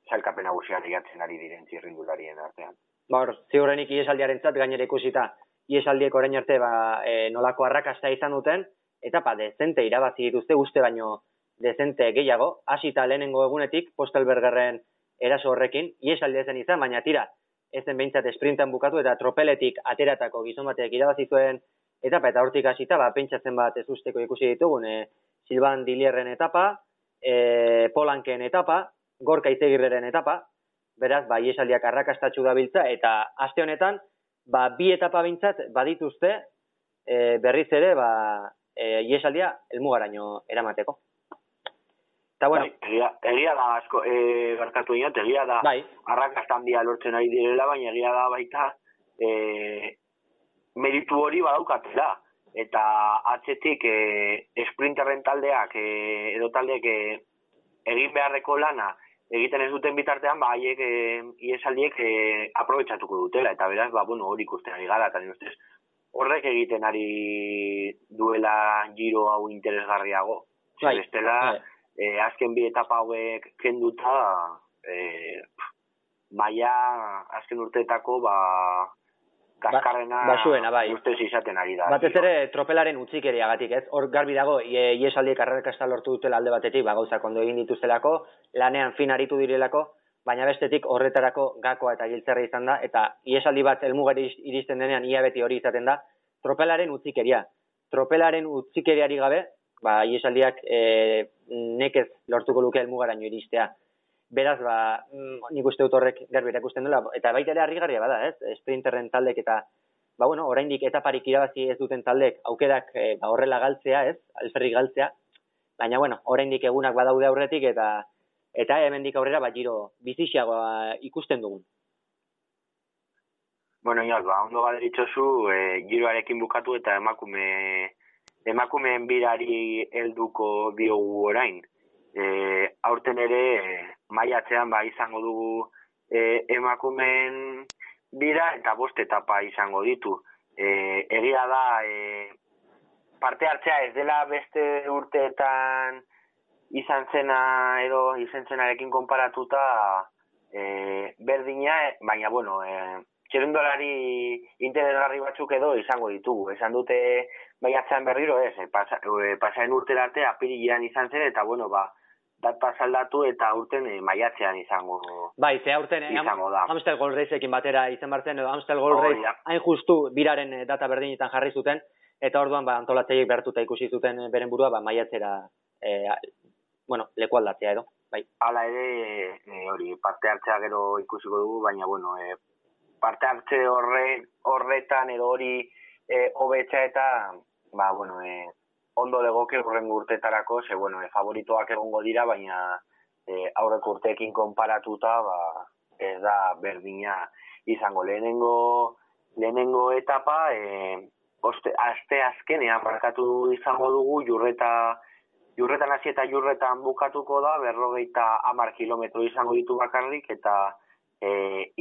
salkapen nagusia ligatzen ari diren txirrindularien artean. Ba, hor, ziurrenik iesaldiaren zat gainera ikusita, iesaldiek orain arte ba, e, nolako arrakasta izan duten, etapa dezente irabazi dituzte uste baino dezente gehiago, hasita lehenengo egunetik, postelbergerren eraso horrekin, iesaldi ezen izan, baina tira, ezen behintzat esprintan bukatu eta tropeletik ateratako gizon batek irabazi zuen etapa eta hortik hasita, ba, pentsatzen bat ez usteko ikusi ditugun, e, Silvan Dilierren etapa, e, Polanken etapa, Gorka Izegirreren etapa, beraz, ba, iesaldiak arrakastatxu dabiltza, eta aste honetan, ba, bi etapa bintzat badituzte, e, berriz ere, ba, e, iesaldia elmugaraino eramateko. Eta bueno, bai, egia, egia da asko, e, gertatu dira, egia da bai. arrakastan dia lortzen ari direla, baina egia da baita e, meritu hori badaukatela eta atzetik e, esprinterren taldeak e, edo taldeak e, egin beharreko lana egiten ez duten bitartean, ba, haiek e, iesaldiek e, aprobetsatuko dutela, eta beraz, ba, bueno, hori ikusten ari gara, eta ustez, horrek egiten ari duela giro hau interesgarriago. Bai, bestela. E, azken bi etapa hauek kenduta, e, maia azken urteetako, ba, kaskarrena ba, basuena, bai. ustez izaten ari da. Batez ere tropelaren utzikeriagatik, ez? Hor garbi dago, iesaldiek arrakasta lortu dutela alde batetik, ba, gauzak ondo egin dituztelako, lanean fin aritu direlako, baina bestetik horretarako gakoa eta giltzerra izan da, eta iesaldi bat elmugari iristen denean ia beti hori izaten da, tropelaren utzikeria. Tropelaren utzikeriari gabe, ba, iesaldiak e, nekez lortuko luke elmugaraino iristea beraz, ba, mm, nik uste dut horrek garbi erakusten dela, eta baita ere harrigarria bada, ez? Sprinterren taldek eta, ba, bueno, oraindik etaparik irabazi ez duten taldek aukerak e, ba, horrela galtzea, ez? Alferrik galtzea, baina, bueno, oraindik egunak badaude aurretik eta eta hemendik aurrera, ba, giro bizixiagoa ikusten dugun. Bueno, ja, ba, ondo gaderitxozu, e, giroarekin bukatu eta emakume emakumeen birari helduko diogu orain. E, aurten ere, maiatzean ba izango dugu e, emakumen bira eta bost etapa izango ditu. E, egia da e, parte hartzea ez dela beste urteetan izan zena edo izan zenarekin konparatuta e, berdina, baina bueno, e, txerundolari interesgarri batzuk edo izango ditugu. Esan dute baiatzean berriro ez, e, pasa, e, pasaren urterate apirilean izan zen eta bueno, ba, data saldatu eta urten e, maiatzean izango bai, ze urten eh, izango da. Amstel Gold Raceekin batera izan bartzen edo Amstel Gold Race hain justu biraren eh, data berdinetan jarri zuten eta orduan ba antolatzaileek bertuta ikusi zuten beren burua ba maiatzera e, bueno, leku aldatzea edo bai. Hala ere hori parte hartzea gero ikusiko dugu baina bueno, e, parte hartze horre horretan edo hori eh hobetza eta ba bueno, eh ondo legoke urren urtetarako, ze, bueno, e, favoritoak egongo dira, baina e, aurreko urteekin konparatuta, ba, ez da berdina izango. Lehenengo, lehenengo etapa, e, oste, azte azkenean markatu izango dugu, jurreta, jurretan hasi eta jurretan bukatuko da, berrogeita amar kilometro izango ditu bakarrik, eta e,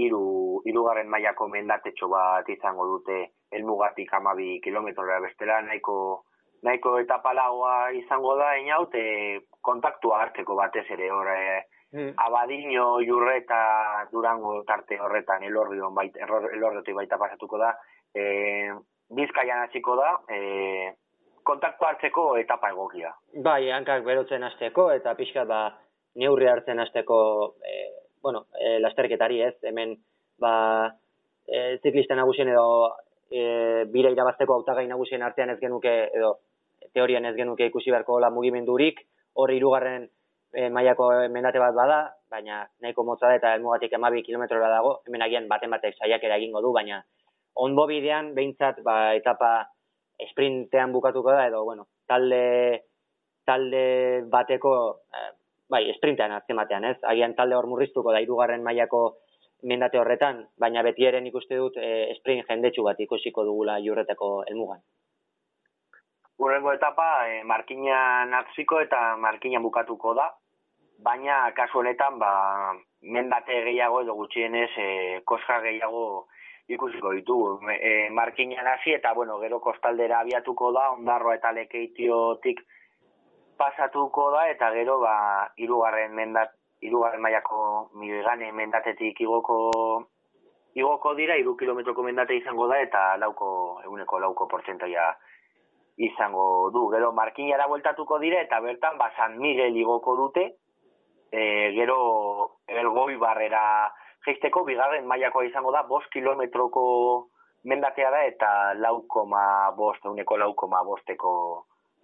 iru, irugarren mailako mendatetxo bat izango dute elmugatik amabi kilometrora bestela, nahiko nahiko eta palagoa izango da inaut, e, kontaktua hartzeko batez ere hor, e, mm. abadino jurre eta durango tarte horretan elorri baita, elorri baita pasatuko da, e, bizkaian hasiko da, e, kontaktu hartzeko etapa egokia. Bai, hankak berotzen hasteko eta pixka ba, neurri hartzen hasteko e, bueno, e, lasterketari ez, hemen ba, e, ziklista nagusien edo e, bira irabazteko autagai nagusien artean ez genuke edo teorian ez genuke ikusi beharko la mugimendurik, hor hirugarren e, mailako mendate bat bada, baina nahiko motza da eta elmugatik emabi kilometrora dago, hemen agian baten batek saiakera egingo du, baina onbo bidean behintzat ba, etapa sprintean bukatuko da, edo bueno, talde, talde bateko, eh, bai, sprintean azken batean, ez? Agian talde hor murriztuko da, irugarren mailako mendate horretan, baina betieren ikuste dut e, sprint jendetsu bat ikusiko dugula jurreteko elmugan. Urrengo etapa, e, markinan atziko eta markinan bukatuko da, baina kasu honetan, ba, mendate gehiago edo gutxienez, e, koska gehiago ikusiko ditugu. E, markinan hasi eta, bueno, gero kostaldera abiatuko da, ondarroa eta lekeitiotik pasatuko da, eta gero, ba, irugarren mendat, irugarren maiako miligane mendatetik igoko igoko dira, iru kilometroko mendate izango da, eta lauko, eguneko lauko portzentoia izango du. Gero, markinara bueltatuko dire, eta bertan, ba, San Miguel igoko dute, e, gero, elgoi barrera geisteko, bigarren mailakoa izango da, bost kilometroko mendatea da, eta laukoma bost, eguneko laukoma bosteko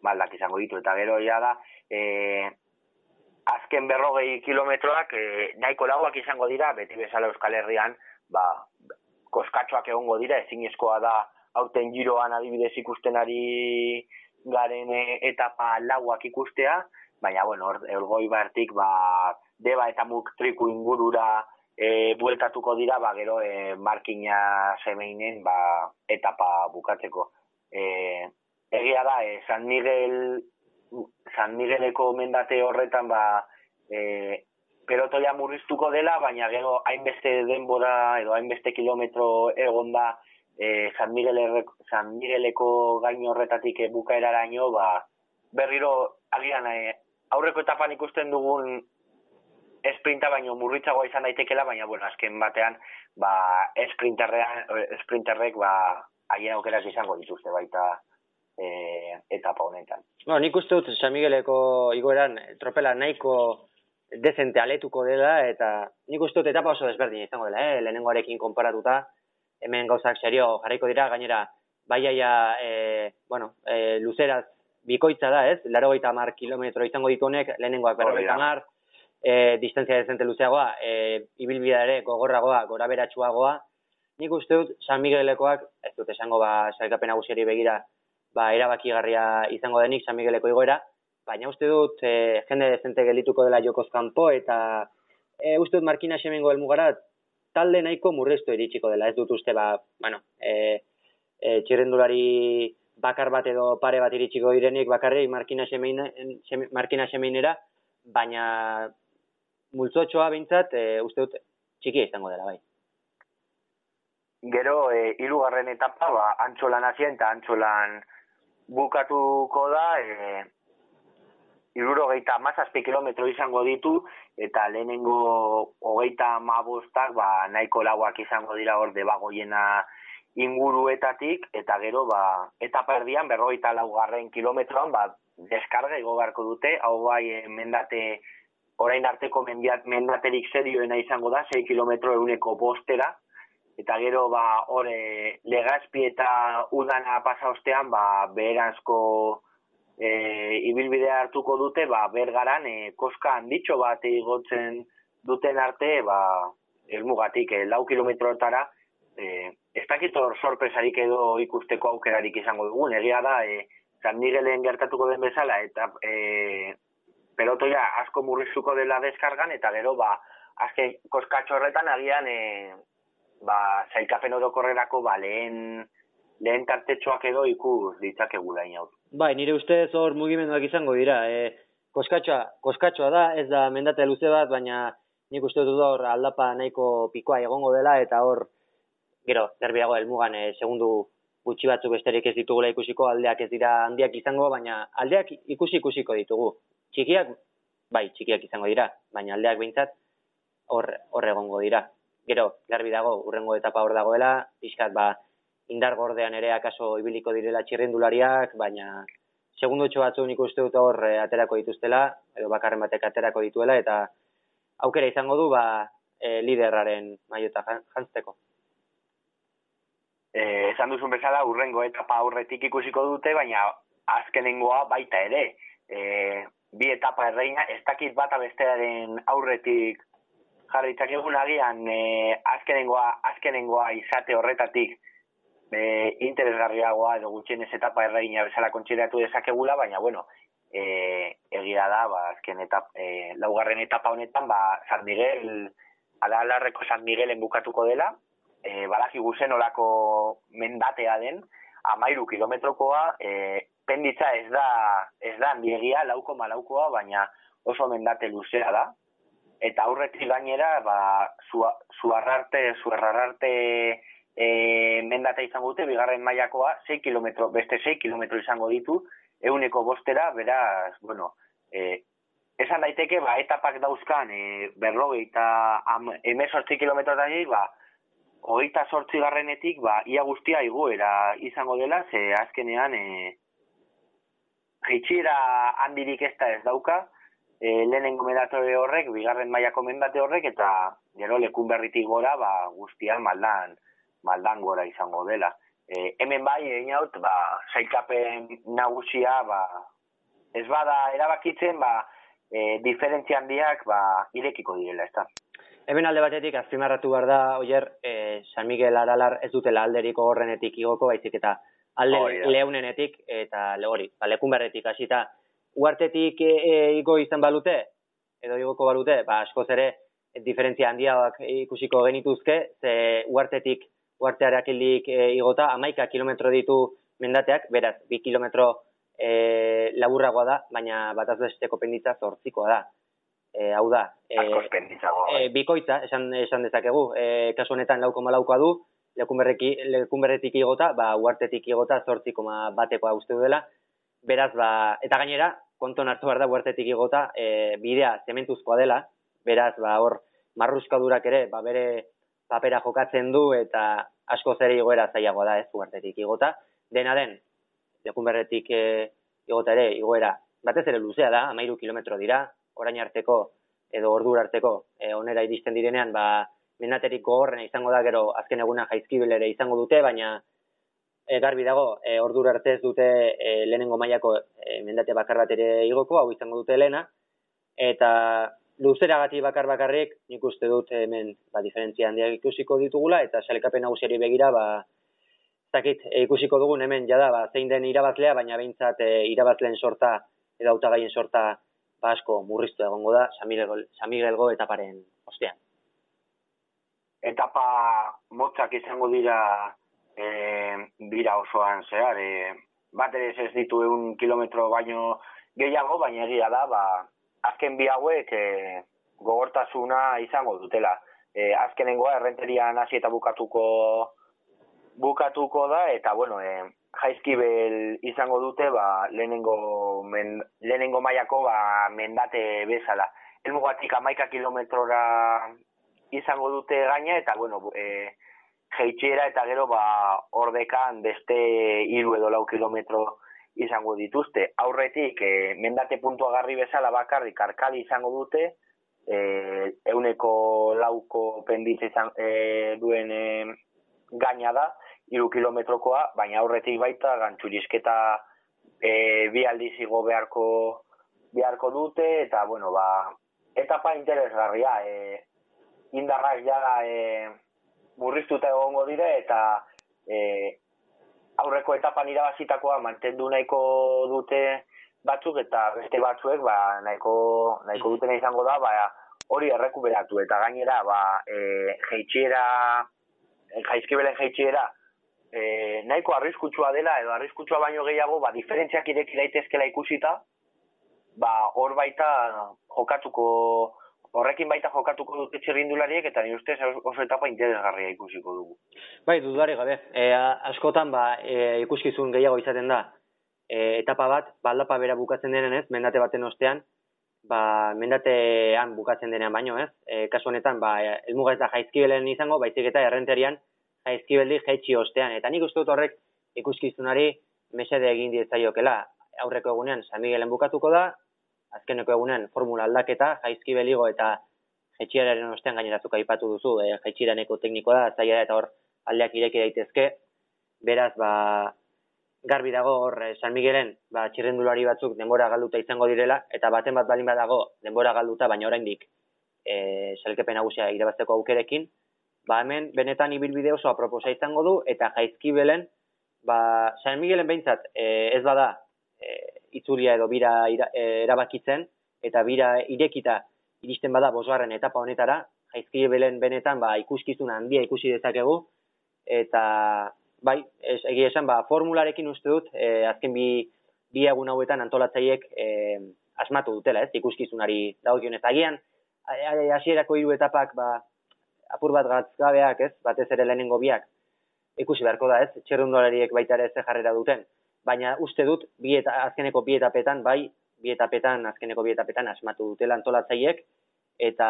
maldak izango ditu. Eta gero, ja da, e, azken berrogei kilometroak, e, nahiko lagoak izango dira, beti bezala Euskal Herrian, ba, koskatxoak egongo dira, ezin da aurten giroan adibidez ikusten ari garen e, etapa lauak ikustea, baina, bueno, elgoi bartik, ba, deba eta muk triku ingurura e, bueltatuko dira, ba, gero, e, markina zemeinen, ba, etapa bukatzeko. E, egia da, e, San Miguel, San Migueleko mendate horretan, ba, e, pelotoia murriztuko dela, baina gero hainbeste denbora edo hainbeste kilometro egonda e, San, San Migueleko gaino horretatik e, bukaeraraino, ba, berriro agian e, aurreko etapan ikusten dugun esprinta baino murritzagoa izan daitekela, baina bueno, azken batean ba, esprinterrek ba, haien aukerak izango dituzte baita e, etapa honetan. No, nik uste dut San Migueleko igoeran tropela nahiko dezente aletuko dela, eta nik uste dut etapa oso desberdin izango dela, eh? lehenengoarekin konparatuta, hemen gauzak serio jarriko dira, gainera, baiaia, e, bueno, e, luzeraz bikoitza da, ez? Laro gaita mar kilometro izango ditunek, lehenengoak berro gaita mar, e, distantzia dezente luzeagoa, e, ibilbida ere gogorragoa, gora beratxuagoa, nik uste dut San Miguelekoak, ez dut esango ba, sailkapen nagusiari begira, ba, erabakigarria izango denik San Migueleko igoera, baina uste dut e, jende dezente gelituko dela jokoz kanpo, eta e, uste dut Markina Xemengo elmugara talde nahiko murreztu iritsiko dela, ez dut uste ba, bueno, e, e, txirrendulari bakar bat edo pare bat iritsiko direnik bakarrik Markina, Xemein, Markina Xemeinera, baina multzotxoa bintzat, e, uste dut txiki izango dela, bai. Gero, e, irugarren etapa, ba, antxolan hasien eta antxolan bukatuko da, e, iruro geita mazazpi kilometro izango ditu, eta lehenengo hogeita mabostak, ba, nahiko lauak izango dira hor debagoiena inguruetatik, eta gero, ba, eta perdian, berrogeita laugarren kilometroan, ba, deskarga igogarko dute, hau bai, eh, mendate, orain arteko mendiat, mendaterik serioena izango da, 6 kilometro eguneko bostera, eta gero, ba, hor, legazpi eta udana pasa ostean, ba, beheranzko, e, ibilbidea hartuko dute, ba, bergaran, e, koska handitxo bat igotzen duten arte, ba, elmugatik, e, lau kilometroetara, e, ez dakit hor sorpresarik edo ikusteko aukerarik izango dugun, egia da, e, San Miguelen gertatuko den bezala, eta e, pelotoia asko murrizuko dela deskargan, eta gero, ba, azken koskatxo horretan agian, e, ba, zailkapen orokorrerako, ba, lehen, lehen tartetxoak edo ikus ditzakegula inautu. Bai, nire ustez hor mugimenduak izango dira. E, koskatxoa, koskatxoa da, ez da mendate luze bat, baina nik uste dut hor aldapa nahiko pikoa egongo dela, eta hor, gero, zerbiago helmugan, e, segundu gutxi batzuk besterik ez ditugula ikusiko, aldeak ez dira handiak izango, baina aldeak ikusi ikusiko ditugu. Txikiak, bai, txikiak izango dira, baina aldeak behintzat hor, hor egongo dira. Gero, garbi dago, urrengo etapa hor dagoela, pixkat, ba, indar gordean ere akaso ibiliko direla txirrindulariak, baina segundu txo batzu nik uste dut hor eh, aterako dituztela, edo bakarren batek aterako dituela, eta aukera izango du ba, e, liderraren maiota jantzteko. E, esan duzun bezala, urrengo etapa aurretik ikusiko dute, baina azkenengoa baita ere. E, bi etapa erreina, ez dakit bata bestearen aurretik jarritzak egun agian e, azkenengoa, azkenengoa izate horretatik e, interesgarriagoa edo gutxien ez etapa erraina bezala kontxeratu dezakegula, baina bueno, e, egia da, ba, azken etap, e, laugarren etapa honetan, ba, San Miguel, ala alarreko San Miguelen bukatuko dela, e, balaki guzen olako mendatea den, amairu kilometrokoa, e, penditza ez da, ez da, handiegia, lauko malaukoa, baina oso mendate luzea da, eta aurretik gainera, ba, zuarrarte, zuarrarte e, mendata izango dute, bigarren mailakoa 6 kilometro, beste 6 kilometro izango ditu, euneko bostera, beraz, bueno, e, esan daiteke, ba, etapak dauzkan, e, berrogei eta emesortzi kilometro ba, hogeita sortzi garrenetik, ba, ia guztia iguera izango dela, ze azkenean, e, Jitxira handirik ez da ez dauka, e, lehenengo medatore horrek, bigarren mailako mendate horrek, eta gero lekun berritik gora, ba, guztian maldan, maldan gora izango dela. E, hemen bai, egin haut, ba, zaikapen nagusia, ba, ez bada erabakitzen, ba, e, diferentzia handiak, ba, irekiko direla, ez da. Hemen alde batetik, azpimarratu behar da, oier, e, San Miguel Aralar ez dutela alderiko horrenetik igoko, baizik eta alde oh, leunenetik, eta hori, ba, lekun berretik hasita, uartetik e, e, igo izan balute, edo igoko balute, ba, askoz ere, diferentzia handiak ikusiko genituzke, ze uartetik, uarteareak hildik e, igota, amaika kilometro ditu mendateak, beraz, bi kilometro e, laburragoa da, baina bataz besteko penditza zortzikoa da. E, hau da, e, e, bikoitza, esan, esan dezakegu, e, kasu honetan lauko malaukoa du, lekunberretik igota, ba, uartetik igota zortziko batekoa uste duela, beraz, ba, eta gainera, konton hartu behar da huertetik igota, e, bidea zementuzkoa dela, beraz, ba, hor, marruzkadurak ere, ba, bere papera jokatzen du, eta asko zere igoera zailagoa da, ez, huertetik igota. Dena den, lekun berretik e, igota ere, igoera, batez ere luzea da, amairu kilometro dira, orain arteko, edo ordur arteko, e, onera iristen direnean, ba, menaterik gogorrena izango da, gero, azken eguna jaizkibelere izango dute, baina, e, garbi dago, e, ordura arte ez dute e, lehenengo mailako e, mendate bakar bat ere igoko, hau izango dute lehena, eta luzera gati bakar bakarrik, nik uste dut hemen ba, diferentzia handiak ikusiko ditugula, eta salekapen nagusiari begira, ba, zakit, e, ikusiko dugun hemen jada, ba, zein den irabazlea, baina behintzat e, irabazleen sorta, edo autagaien sorta, ba, asko murriztu egongo da, Samigel, etaparen ostean. Etapa motzak izango dira e, bira osoan zehar, e, bat ere ez ditu egun kilometro baino gehiago, baina egia da, ba, azken bi hauek e, gogortasuna izango dutela. E, azkenengoa errenterian hasi eta bukatuko bukatuko da, eta bueno, e, jaizkibel izango dute, ba, lehenengo, men, lehenengo maiako ba, mendate bezala. Elmugatik amaika kilometrora izango dute gaina, eta bueno, e, jeitxera eta gero ba ordekan beste hiru edo lau kilometro izango dituzte. Aurretik, e, mendate puntua garri bezala bakarrik arkali izango dute, e, euneko lauko penditze izan, e, duen e, gaina da, iru kilometrokoa, baina aurretik baita gantxurizketa e, bi aldiz igo beharko, beharko dute, eta bueno, ba, etapa interesgarria, e, indarrak ja, e, murriztuta egongo dire eta e, aurreko etapan irabazitakoa mantendu nahiko dute batzuk eta beste batzuek ba, nahiko, nahiko duten izango da ba, hori errekuberatu eta gainera ba, e, jeitxiera e, jaizkibelen jeitxiera e, nahiko arriskutsua dela edo arriskutsua baino gehiago ba, diferentziak ireki daitezkela ikusita ba, hor baita jokatuko horrekin baita jokatuko dute txirrindulariek eta ni ustez oso etapa interesgarria ikusiko dugu. Bai, dudari gabe. E, askotan ba, e, ikuskizun gehiago izaten da e, etapa bat, baldapa bera bukatzen denen ez, mendate baten ostean, ba, mendatean bukatzen denean baino ez. E, kasu honetan, ba, elmuga ez da jaizkibelen izango, baizik eta errenterian jaizkibeldi jaitsi ostean. Eta nik uste dut horrek ikuskizunari mesede egin dietzaiokela. Aurreko egunean San Miguelen bukatuko da, azkeneko egunen formula aldaketa, jaizki beligo eta jaitxieraren ostean gainerazuka aipatu duzu, e, jaitxiraneko teknikoa da, zaila eta hor aldeak ireki daitezke, beraz, ba, garbi dago hor eh, San Miguelen, ba, txirrendulari batzuk denbora galduta izango direla, eta baten bat balin badago denbora galduta, baina oraindik e, salkepen nagusia irabazteko aukerekin, ba, hemen benetan ibilbide oso aproposa izango du, eta jaizki belen, ba, San Miguelen behintzat, e, ez bada, e, itzulia edo bira e, erabakitzen, eta bira irekita iristen bada bosgarren etapa honetara, jaizki belen benetan ba, ikuskizun handia ikusi dezakegu, eta bai, ez, egia esan, ba, formularekin uste dut, e, azken bi, bi egun hauetan antolatzaiek e, asmatu dutela, ez, ikuskizunari dagokionez. Agian, hasierako hiru etapak, ba, apur bat gatzgabeak, ez, batez ere lehenengo biak, ikusi beharko da ez, txerrundolariek baita ere ze jarrera duten. Baina uste dut, bi eta, azkeneko bi etapetan, bai, bi etapetan, azkeneko bi etapetan asmatu dutela antolatzaiek, eta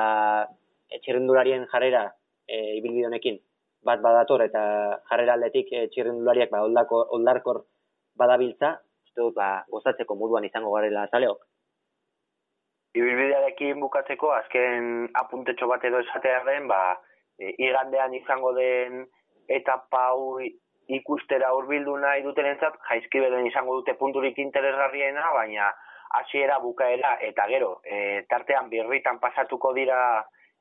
txerrendularien jarrera e, ibilbide honekin bat badator eta jarrera aldetik e, txirrendulariak ba, oldako, oldarkor badabiltza, uste dut, ba, gozatzeko moduan izango garela zaleok. Ibilbidearekin bukatzeko, azken apuntetxo bat edo esatea den, ba, e, igandean izango den etapa ikustera hurbildu nahi duten entzat, jaizkibelen izango dute punturik interesgarriena, baina hasiera bukaera eta gero, e, tartean birritan pasatuko dira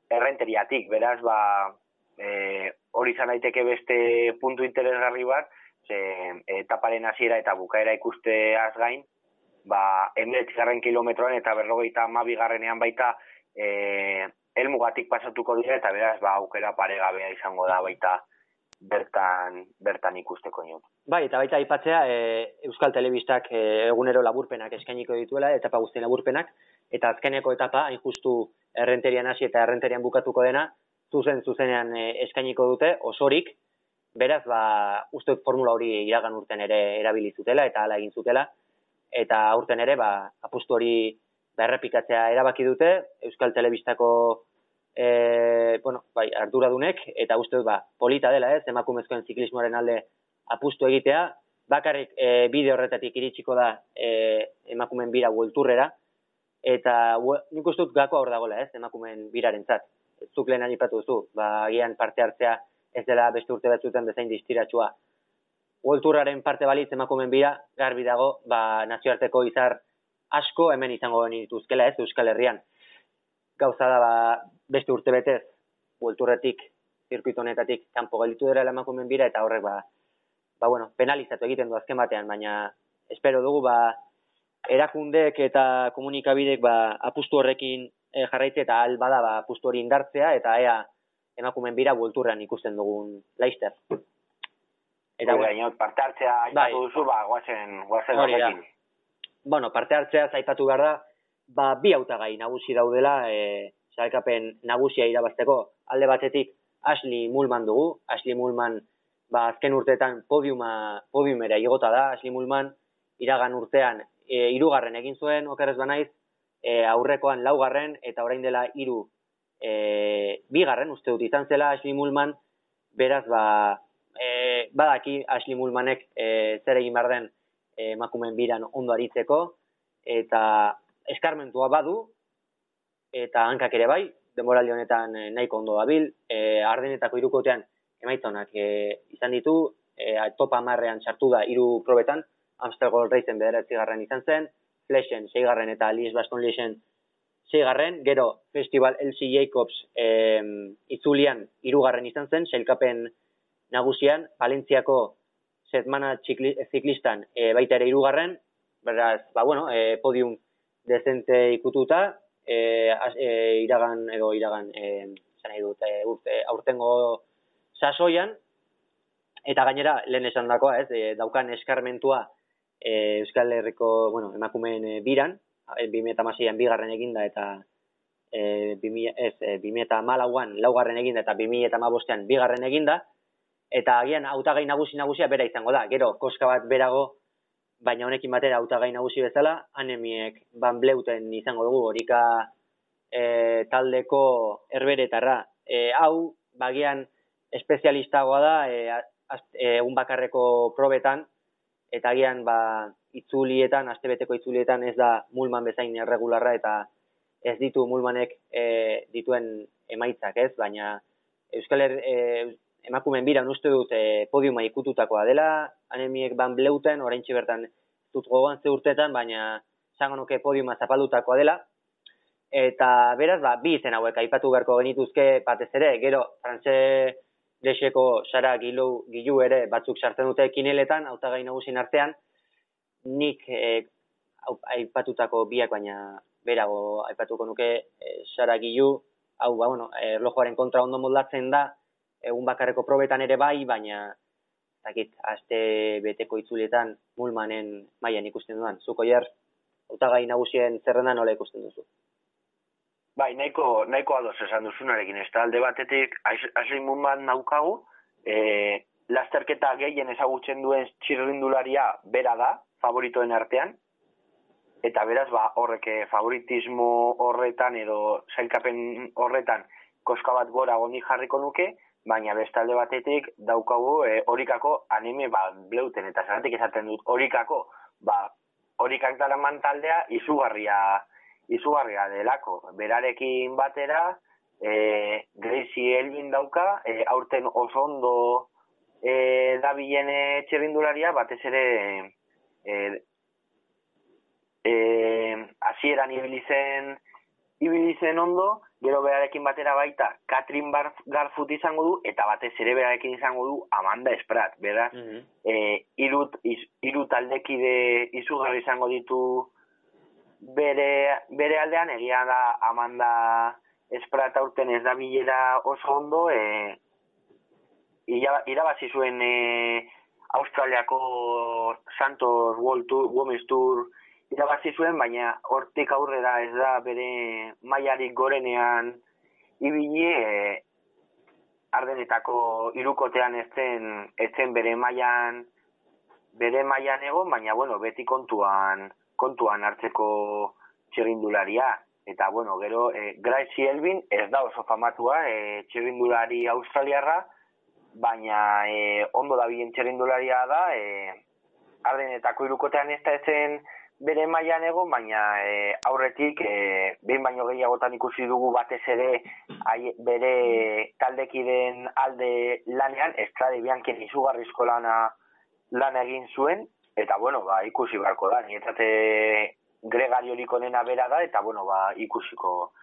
errenteriatik, beraz, ba, e, hori izan daiteke beste puntu interesgarri bat, ze etaparen hasiera eta bukaera ikusteaz gain, ba, garren kilometroan eta berrogeita amabigarrenean baita e, elmugatik pasatuko dira eta beraz, ba, aukera paregabea izango da baita bertan, bertan ikusteko nio. Bai, eta baita aipatzea, e, Euskal Telebistak e, egunero laburpenak eskainiko dituela, etapa guztien laburpenak, eta azkeneko etapa, hain justu errenterian hasi eta errenterian bukatuko dena, zuzen zuzenean e, eskainiko dute, osorik, beraz, ba, uste formula hori iragan urten ere erabili zutela, eta hala egin zutela, eta urten ere, ba, apustu hori berrepikatzea erabaki dute, Euskal Telebistako e, bueno, bai, arduradunek, eta uste dut, ba, polita dela, ez, emakumezkoen ziklismoaren alde apustu egitea, bakarrik e, bide horretatik iritsiko da e, emakumen bira buelturrera, eta nik uste dut gako hor dagoela, ez, emakumen biraren zat. Zuk lehen anipatu zu, ba, gian parte hartzea ez dela beste urte batzuten bezain distiratsua. Buelturraren parte balitz emakumen bira, garbi dago, ba, nazioarteko izar asko hemen izango dituzkela ez, Euskal Herrian. Gauza da, ba, beste urte betez, buelturretik, zirkuito honetatik, kanpo gelitu dira emakumen bira, eta horrek, ba, ba, bueno, penalizatu egiten du azken batean, baina espero dugu ba, erakundeek eta komunikabidek ba, apustu horrekin e, jarraitze eta al bada ba, apustu hori indartzea eta ea emakumen bira bulturran ikusten dugun laister. Eta bueno, parte hartzea bai. duzu, ba, guazen, guazen. Bueno, parte hartzea zaipatu behar da, ba, bi hautagai nagusi daudela, e, salkapen nagusia irabazteko, alde batetik Ashley Mulman dugu, Ashley Mulman ba, azken urteetan podiuma, podiumera igota da, Asli Mulman, iragan urtean e, irugarren egin zuen, okerrez banaiz, e, aurrekoan laugarren, eta orain dela iru e, bigarren, uste dut izan zela Asli Mulman, beraz, ba, e, badaki Asli Mulmanek e, zer egin behar den e, emakumen biran ondo aritzeko, eta eskarmentua badu, eta hankak ere bai, denboraldi honetan nahiko ondo dabil, e, ardenetako irukotean emaitzonak e, izan ditu, e, topa marrean sartu da hiru probetan, Gold Racen bederatzi garren izan zen, Flashen seigarren eta Lies Baston Liesen seigarren, gero Festival LC Jacobs e, itzulian irugarren izan zen, selkapen nagusian, Valentziako setmana ziklistan e, baita ere irugarren, beraz, ba bueno, e, podium dezente ikututa, e, e, iragan edo iragan, e, nahi dut, e, urte, aurtengo sasoian, eta gainera, lehen esan dakoa, ez, e, daukan eskarmentua e, Euskal Herriko, bueno, emakumeen e, biran, e, 2006an bigarren eginda, eta e, 2000, ez, e, 2008an laugarren eginda, eta 2008an bigarren eginda, eta agian hautagai nagusi nagusia bera izango da, gero, koska bat berago, baina honekin batera hautagai nagusi bezala, anemiek ban bleuten izango dugu, horika e, taldeko erberetarra. E, hau, bagian, espezialistagoa da e, e, egun bakarreko probetan, eta agian ba, itzulietan, astebeteko itzulietan ez da mulman bezain erregularra eta ez ditu mulmanek e, dituen emaitzak ez, baina Euskal Her, e, emakumen bira uste dut e, podiuma ikututakoa dela, anemiek ban bleuten, orain bertan dut gogoan ze urtetan, baina zango nuke podiuma zapaldutakoa dela, eta beraz, ba, bi izen hauek aipatu beharko genituzke batez ere, gero, frantze deseko sara gilu, gilu ere batzuk sartzen dute kineletan, hautagai nagusin artean, nik e, aipatutako biak baina berago aipatuko nuke e, sara gilu, hau ba, bueno, erlojoaren kontra ondo moldatzen da, egun bakarreko probetan ere bai, baina zakit, aste beteko itzulietan mulmanen mailan ikusten duan. Zuko jer, hautagai nagusien zerrendan nola ikusten duzu? Bai, nahiko, nahiko ados esan duzunarekin, ez alde batetik, Ashley Moonman naukagu, e, Laster txapelketa gehien ezagutzen duen txirrindularia bera da, favoritoen artean, eta beraz, ba, horrek eh, favoritismo horretan edo zailkapen horretan koska bat gora goni jarriko nuke, baina bestalde batetik daukagu e, horikako anime ba, bleuten, eta zeratik esaten dut horikako, ba, horikak dara mantaldea izugarria, izugarria delako. Berarekin batera, e, Gracie Elvin dauka, e, aurten oso ondo e, dabilen txerrindularia, batez ere e, eh hasieran ibili zen ibili zen ondo, gero berarekin batera baita Katrin Garfut izango du eta batez ere berarekin izango du Amanda Esprat, beraz, mm -hmm. eh irut hiru taldekide izugarri izango ditu bere, bere aldean egia da Amanda Esprat aurten ez da bilera oso ondo, eh irabazi zuen eh Australiako Santos World Tour, Women's Tour irabazi zuen, baina hortik aurrera ez da bere mailarik gorenean ibili e, ardenetako irukotean ez zen, bere mailan bere mailan egon, baina bueno, beti kontuan kontuan hartzeko txerindularia. Eta, bueno, gero, e, Gracie Elvin ez da oso famatua e, txerindulari australiarra, baina e, ondo da bien txerindularia da, e, ardenetako irukotean ez da ezen bere mailan egon, baina e, aurretik e, behin baino gehiagotan ikusi dugu batez ere ai, bere taldekiden alde lanean, estrade bianken izugarrizko lana lan egin zuen, eta bueno, ba, ikusi beharko da, nietzate gregariorik onena bera da, eta bueno, ba, ikusiko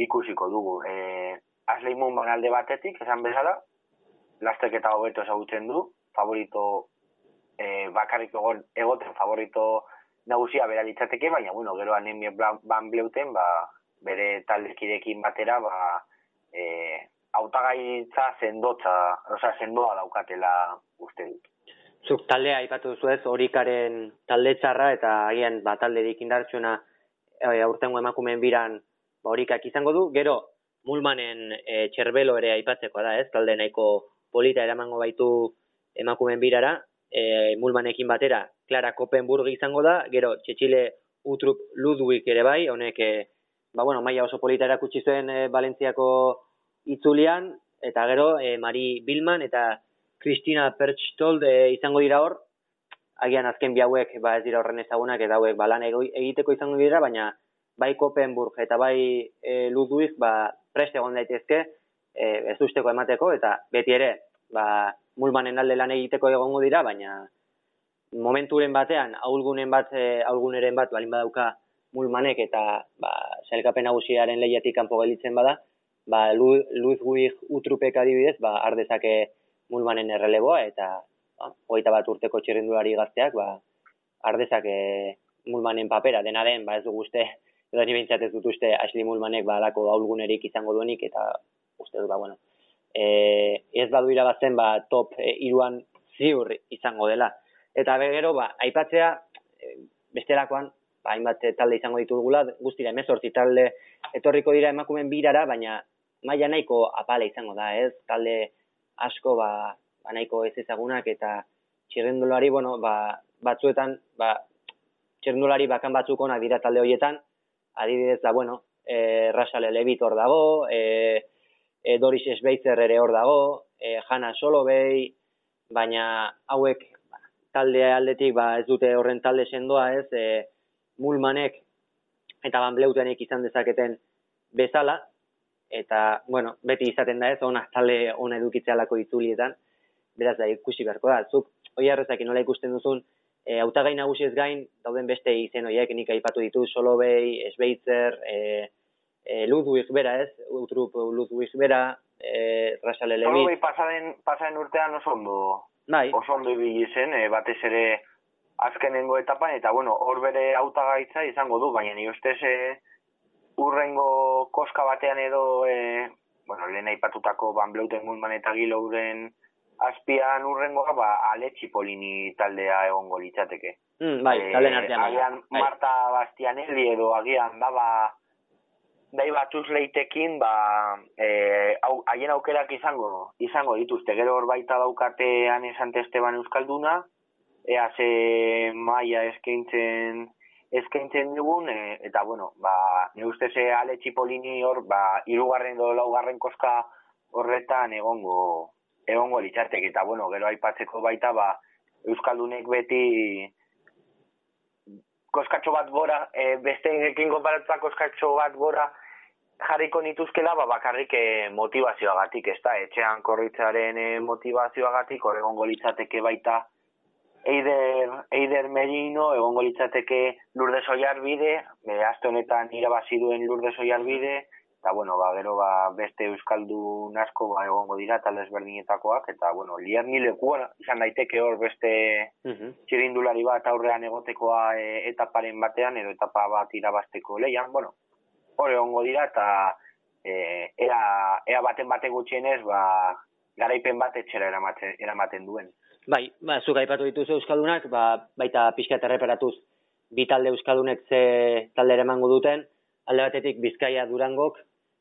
ikusiko dugu. E, Asley Moon alde batetik, esan bezala, lasteketa hobeto ezagutzen du, favorito e, bakarrik egoten favorito nagusia bera litzateke, baina, bueno, gero anemia ban bleuten, ba, bere taldekidekin batera, ba, e, autagaitza sendotza, oza, sendoa daukatela uste dut. Zuk taldea aipatu duzu ez, horikaren talde txarra eta agian ba, talde indartsuna e, aurtengo emakumeen biran ba, horikak izango du. Gero, mulmanen e, txerbelo ere aipatzeko da ez, talde nahiko polita eramango baitu emakumeen birara, e, mulmanekin batera, Clara Kopenburg izango da, gero Txetxile Utrup Ludwig ere bai, honek, e, ba, bueno, maia oso polita erakutsi zuen e, Valentziako itzulian, eta gero e, Mari Bilman eta Kristina Perchtold e, izango dira hor, agian azken bi hauek ba, ez dira horren ezagunak eta hauek ba, lan egiteko izango dira, baina bai Kopenburg eta bai e, Ludwig ba, preste egon daitezke e, ez usteko emateko, eta beti ere, ba, mulmanen alde lan egiteko egongo dira, baina momenturen batean, aulgunen bat, e, aulguneren bat, balin badauka mulmanek eta ba, zelkapen nagusiaren lehiatik kanpo gelitzen bada, ba, luz guik utrupek adibidez, ba, ardezake mulmanen erreleboa, eta ba, hogeita bat urteko txerrendulari gazteak, ba, ardezake mulmanen papera, dena den, ba, ez du guzte, edo ni ez dut uste Ashley Mulmanek ba, alako aulgunerik izango duenik, eta uste du, ba, bueno, e, ez badu irabazten ba, top e, iruan ziur izango dela. Eta begero, ba, aipatzea, e, bestelakoan, ba, hainbat talde izango ditugula, guztira emezortzi talde etorriko dira emakumen birara, baina maila nahiko apale izango da, ez? Talde asko, ba, ba nahiko ez ezagunak eta txirrendulari, bueno, ba, batzuetan, ba, txirrendulari bakan batzuk onak dira talde horietan, adibidez da, bueno, e, Rasale Levitor dago, e, e, Doris Esbeitzer ere hor dago, e, Hanna Solobei, baina hauek ba, talde aldetik ba, ez dute horren talde sendoa ez, e, mulmanek eta banbleutenek izan dezaketen bezala, eta, bueno, beti izaten da ez, ona talde ona edukitzealako itzulietan, beraz da ikusi beharko da, zuk, oi arrezak nola ikusten duzun, e, autagai nagusi ez gain, dauden beste izen oiek nik aipatu ditu, Solobei, Esbeitzer, e, e, Ludwig bera ez, utrup Ludwig bera, e, Rasale Levi. Bai, pasaren, pasaren urtean oso ondo, bai. oso ondo ibili zen, e, batez ere azkenengo etapan, eta bueno, hor bere autagaitza izango du, baina ni ustez e, urrengo koska batean edo, e, bueno, lehen aipatutako Van Bleuten Gulman eta Gilouren azpian urrengoa, ba, aletxi polini taldea egongo litzateke. Mm, bai, e, artean. Agian bai. Marta Bastianelli edo agian daba dai batuz leitekin, ba, e, hau, haien aukerak izango, izango dituzte, gero hor baita daukatean esan Esteban Euskalduna, ea ze maia eskaintzen eskaintzen dugun, e, eta bueno, ba, ne uste ze ale txipolini hor, ba, irugarren do laugarren koska horretan egongo, egongo litzatek, eta bueno, gero aipatzeko baita, ba, Euskaldunek beti koskatxo bat gora, e, beste ekin konparatuta koskatxo bat gora jarriko nituzkela, ba, bakarrik e, motivazioagatik, ez da, etxean korritzaren e, motivazioagatik, horregon litzateke baita, Eider, Eider Merino, egongo litzateke Lourdes Oiarbide, e, azte honetan irabazi duen Lourdes Oiarbide, eta bueno, ba, gero ba, beste euskaldu nasko ba, egongo dira talde ezberdinetakoak eta bueno, liar ni lekua izan daiteke hor beste uh txirindulari bat aurrean egotekoa e, etaparen batean edo etapa bat irabasteko leian, bueno, hor egongo dira eta e, ea, ea baten bate gutxienez ba, garaipen bat etxera eramaten, eramaten duen. Bai, ba, zuk aipatu dituzu euskaldunak, ba, baita pixka erreperatuz bi talde euskaldunek ze talde ere duten, alde batetik Bizkaia Durangok,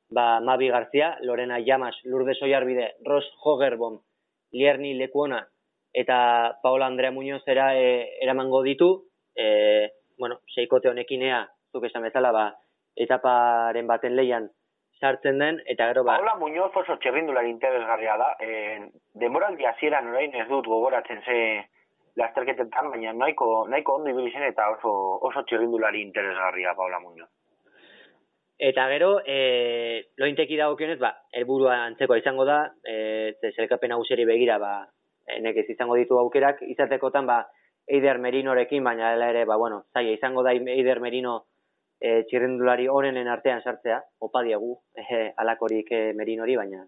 ba, Mabi Garzia, Lorena Llamas, Lourdes Oiarbide, Ros Hogerbom, Lierni Lekuona, eta Paola Andrea Muñoz era, e, eramango ditu, e, bueno, seikote honekinea, zuk esan bezala, ba, etaparen baten leian sartzen den, eta gero ba... Paola Muñoz oso txerrindulari interesgarria da, e, demoraldi hasieran orain ez dut gogoratzen ze lasterketetan, baina nahiko, nahiko ondo ibili zen eta oso, oso txerrindulari interesgarria Paola Muñoz. Eta gero, e, lointeki dagokionez, ba, helburua antzeko izango da, e, ze zelkapen naguseri begira, ba, ez izango ditu aukerak, izatekotan, ba, Eider Merinorekin, baina dela ere, ba, bueno, zaila izango da Eider Merino e, txirrendulari horrenen artean sartzea, opa diegu, e, alakorik e, Merinori, baina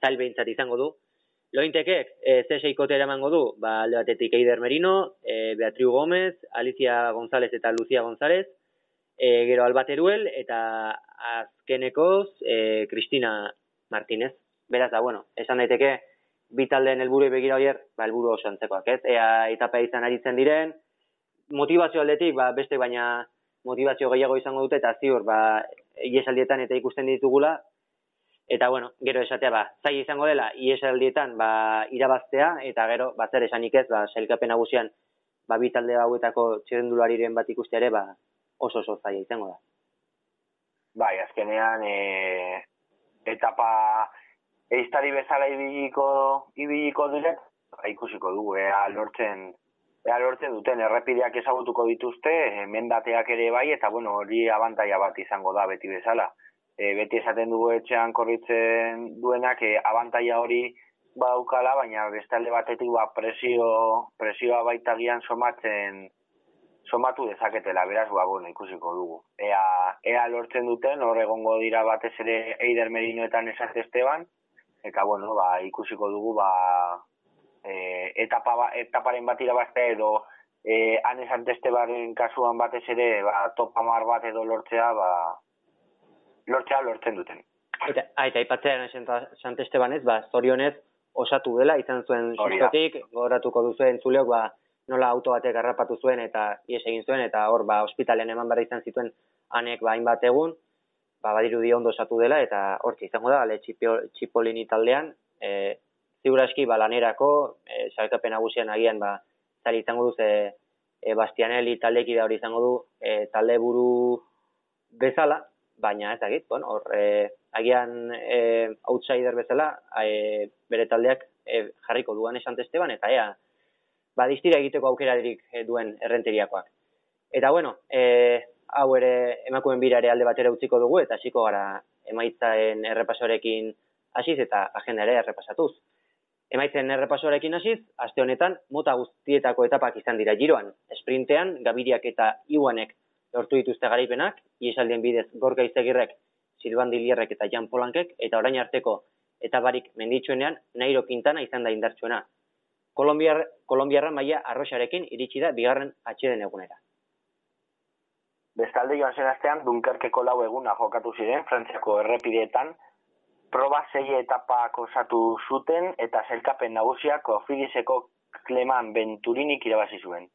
zail behintzat izango du. Lointekek, e, ze seikote eramango du, ba, alde batetik Eider Merino, e, Beatriu Gomez, Alicia González eta Lucia González, e, gero Albateruel eta azkenekoz e, Cristina Martínez. Beraz da, bueno, esan daiteke, bi taldeen helburu begira hoier, ba, helburu oso antzekoak, ez? Ea etapa izan aritzen diren, motivazio aldetik, ba, beste baina motivazio gehiago izango dute, eta ziur, ba, iesaldietan eta ikusten ditugula, eta bueno, gero esatea, ba, zai izango dela, iesaldietan, ba, irabaztea, eta gero, ba, zer esanik ez, ba, selkapen nagusian, ba, bi talde hauetako txirendulariren bat ikusteare, ba, oso oso zaila izango da. Bai, azkenean e, etapa eiztari bezala ibiliko, ibiliko direk, ba, ikusiko dugu, ea lortzen, ea lortzen duten errepideak ezagutuko dituzte, mendateak ere bai, eta bueno, hori abantaia bat izango da beti bezala. E, beti esaten dugu etxean korritzen duenak, e, abantaia hori baukala, baina bestalde batetik ba, presio, presioa baita gian somatzen, somatu dezaketela, beraz, ba, bueno, ikusiko dugu. Ea, ea lortzen duten, hor egongo dira batez ere Eider Merinoetan esaz Esteban, eta, bueno, ba, ikusiko dugu, ba, e, etapa, ba, etaparen bat irabazte edo, e, han esan Estebanen kasuan batez ere, ba, topamar bat edo lortzea, ba, lortzea lortzen duten. Eta, aita, ipatzean Sant Estebanez, ba, zorionez, osatu dela, izan zuen sustotik, goratuko duzuen zuleok, ba, nola auto batek garrapatu zuen eta ies egin zuen eta hor ba ospitalean eman behar izan zituen anek ba hainbat egun ba badirudi ondo osatu dela eta hortzi izango da ale txipolini taldean e, ziuraski ba lanerako e, salkapen nagusian agian ba zari izango du ze e, Bastianelli taldeki da hori izango du e, talde buru bezala baina ez dakit bueno hor e, agian e, outsider bezala e, bere taldeak e, jarriko duan esan Esteban eta ea ba, distira egiteko aukerarik eh, duen errenteriakoak. Eta bueno, e, hau ere emakumen birare alde batera utziko dugu, eta hasiko gara emaitzaen errepasorekin hasiz eta agenda ere errepasatuz. Emaitzen errepasorekin hasiz, aste honetan, mota guztietako etapak izan dira giroan. Esprintean, gabiriak eta iuanek lortu dituzte garaipenak, iesaldien bidez gorka izegirrek, Silvan Dilierrek eta Jan Polankek, eta orain arteko eta barik menditsuenean, Nairo Quintana izan da indartsuena. Kolombiar, Kolombiarra maia arroxarekin iritsi da bigarren atxeden egunera. Bestalde joan zen astean, Dunkerkeko lau eguna jokatu ziren, Frantziako errepideetan, proba zei etapak osatu zuten eta zelkapen nagusiak ofidizeko Kleman Benturinik irabazi zuen.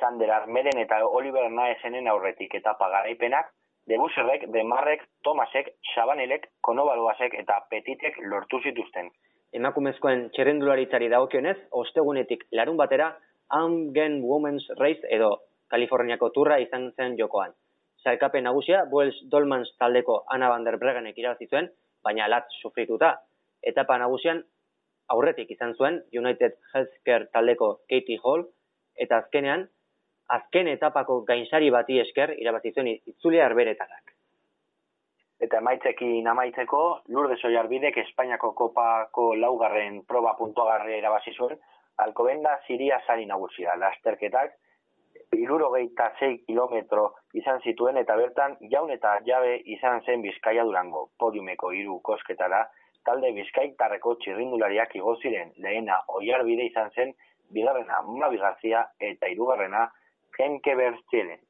Zander Armeren eta Oliver Naesenen aurretik etapa garaipenak, Debuserrek, Demarrek, Tomasek, Sabanelek, Konobaloasek eta Petitek lortu zituzten. Emakumezkoen txerrendularitzari dagokionez, ostegunetik larun batera, Amgen Women's Race edo Kaliforniako turra izan zen jokoan. Zalkapen nagusia, Buels Dolmans taldeko Ana van der Bregenek irabazi zuen, baina lat sufrituta. Etapa nagusian, aurretik izan zuen, United Healthcare taldeko Katie Hall, eta azkenean, azken etapako gainsari bati esker irabazi zuen itzulea arberetarrak. Eta emaitzekin amaitzeko, Lurde Soiarbidek Espainiako kopako laugarren proba puntuagarri irabazi zuen, Alkobenda Siria sari nagusia, lasterketak, iruro geita kilometro izan zituen eta bertan jaun eta jabe izan zen Bizkaia durango, podiumeko iru kosketara, talde Bizkaitarreko txirrindulariak igo ziren lehena oiarbide izan zen, bigarrena Mabi Garzia eta hirugarrena Henke Bertzielen.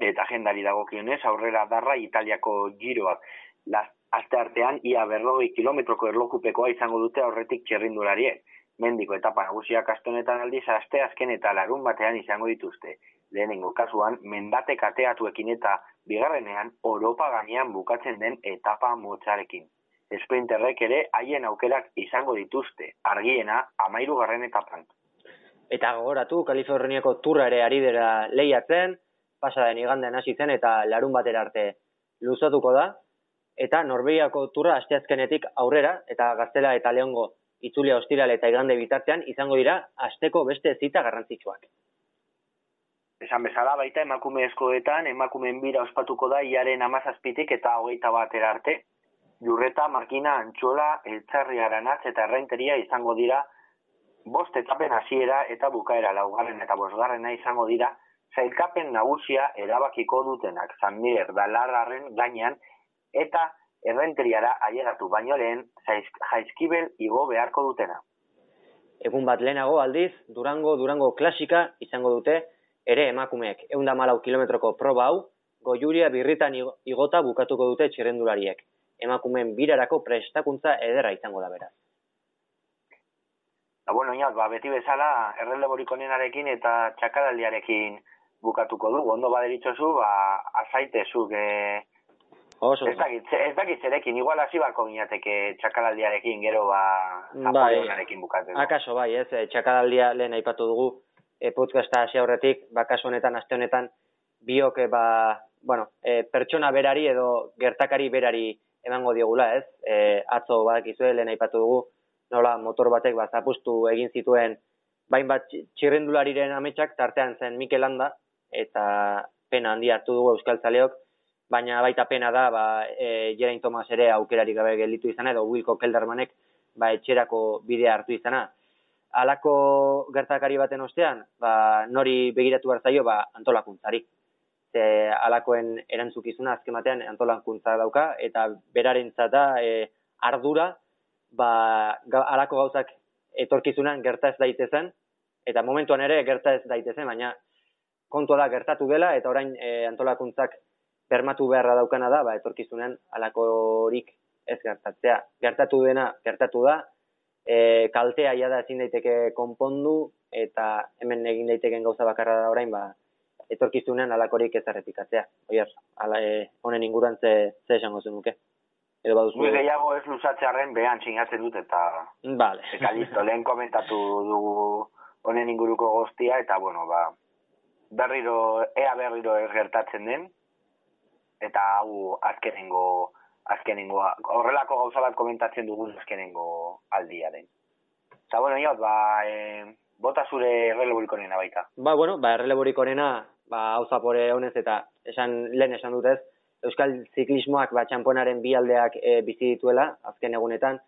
Eta jendari dagokionez, aurrera darra Italiako giroak. Aste artean, ia berrogei kilometroko erlokupekoa izango dute aurretik txerrindulariek. Mendiko etapa nagusiak astonetan aldiz, aste azken eta larun batean izango dituzte. Lehenengo kasuan, mendate kateatuekin eta bigarrenean, Europa gainean bukatzen den etapa motzarekin. Esprinterrek ere haien aukerak izango dituzte, argiena amairu garren etapan. Eta gogoratu, Kaliforniako turra ere ari dira lehiatzen, pasaden igandean hasi zen eta larun batera arte luzatuko da, eta Norbegiako turra asteazkenetik aurrera, eta gaztela eta leongo itzulia ostirale eta igande bitartean, izango dira asteko beste zita garrantzitsuak. Esan bezala baita emakumezkoetan, emakumeen bira ospatuko da iaren amazazpitik eta hogeita batera arte, jurreta, makina, antxola, eltzarri eta erreinteria izango dira bost etapen hasiera eta bukaera. Laugarren eta bosgarrena izango dira, zailkapen nagusia erabakiko dutenak. Zanmier dalarraren gainean eta errenteriara ailegatu baino lehen jaizkibel igo beharko dutena. Egun bat lehenago aldiz, Durango, Durango klasika izango dute, ere emakumeek, eunda malau kilometroko proba hau, goiuria birritan igota bukatuko dute txirrendulariek. Emakumeen birarako prestakuntza ederra izango da beraz. Ba, bueno, inaz, ba, beti bezala, erreleborik onenarekin eta txakaraldiarekin bukatuko du. Ondo baderitzozu, ba, azaitezuk, e, Oso. Ez dakit, ez dakit zerekin, igual hasi bako ginateke txakalaldiarekin, gero ba, zapoionarekin bukatzen. Akaso, bai, ez, eh, txakalaldia lehen aipatu dugu, e, podcasta hasi aurretik, bakaso honetan, aste honetan, biok, ba, bueno, e, pertsona berari edo gertakari berari emango diogula, ez? E, atzo, bak, izue, lehen aipatu dugu, nola motor batek bat zapustu egin zituen bain bat txirrendulariren ametsak tartean zen Mikel Landa eta pena handi hartu dugu Euskal Zaleok baina baita pena da ba, e, Jerain Tomas ere aukerari gabe gelditu izana edo Wilko Keldermanek ba, etxerako bidea hartu izana. Alako gertakari baten ostean ba, nori begiratu hartzaio ba, antolakuntzari. Ze alakoen erantzukizuna azken batean antolakuntza dauka eta berarentzat da e, ardura ba, alako gauzak etorkizunan gerta ez daitezen, eta momentuan ere gerta ez daitezen, baina kontua da gertatu dela, eta orain e, antolakuntzak permatu beharra daukana da, ba, etorkizunan alakorik ez gertatzea. Gertatu dena, gertatu da, e, kaltea ia da ezin daiteke konpondu, eta hemen egin daiteken gauza bakarra da orain, ba, etorkizunan alakorik ez errepikatzea. Oier, ala, e, honen inguruan ze, ze esango zenuke edo baduzu. Gure gehiago ez luzatzearen behan sinatzen dut eta... Vale. Eta listo, lehen komentatu dugu honen inguruko goztia eta bueno, ba, berriro, ea berriro ez gertatzen den eta hau azkenengo azkenengo, horrelako gauza bat komentatzen dugu azkenengo aldia den. Eta bueno, iot, ba, e, bota zure erreleboriko nena baita. Ba, bueno, ba, erreleboriko nena, ba, hau zapore honez eta esan, lehen esan dutez, Euskal ziklismoak ba, txamponaren bi aldeak e, bizi dituela, azken egunetan,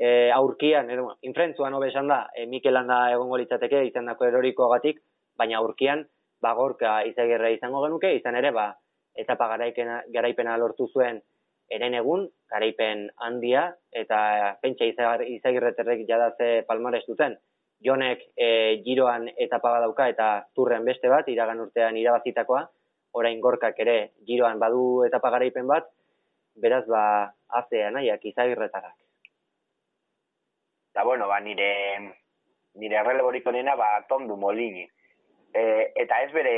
e, aurkian, edo, infrentzuan hobe da, e, Mikel Landa egongo litzateke, izan dako eroriko agatik, baina aurkian, ba, gorka izagirra izango genuke, izan ere, ba, etapa garaipena, garaipena lortu zuen eren egun, garaipen handia, eta pentsa izagirreterrek jadaze palmares duten, jonek e, giroan etapa dauka eta turren beste bat, iragan urtean irabazitakoa, orain gorkak ere giroan badu eta pagaraipen bat, beraz ba azea nahiak izagirretarak. Eta bueno, ba, nire, nire arreleboriko nena, ba, tondu molini. E, eta ez bere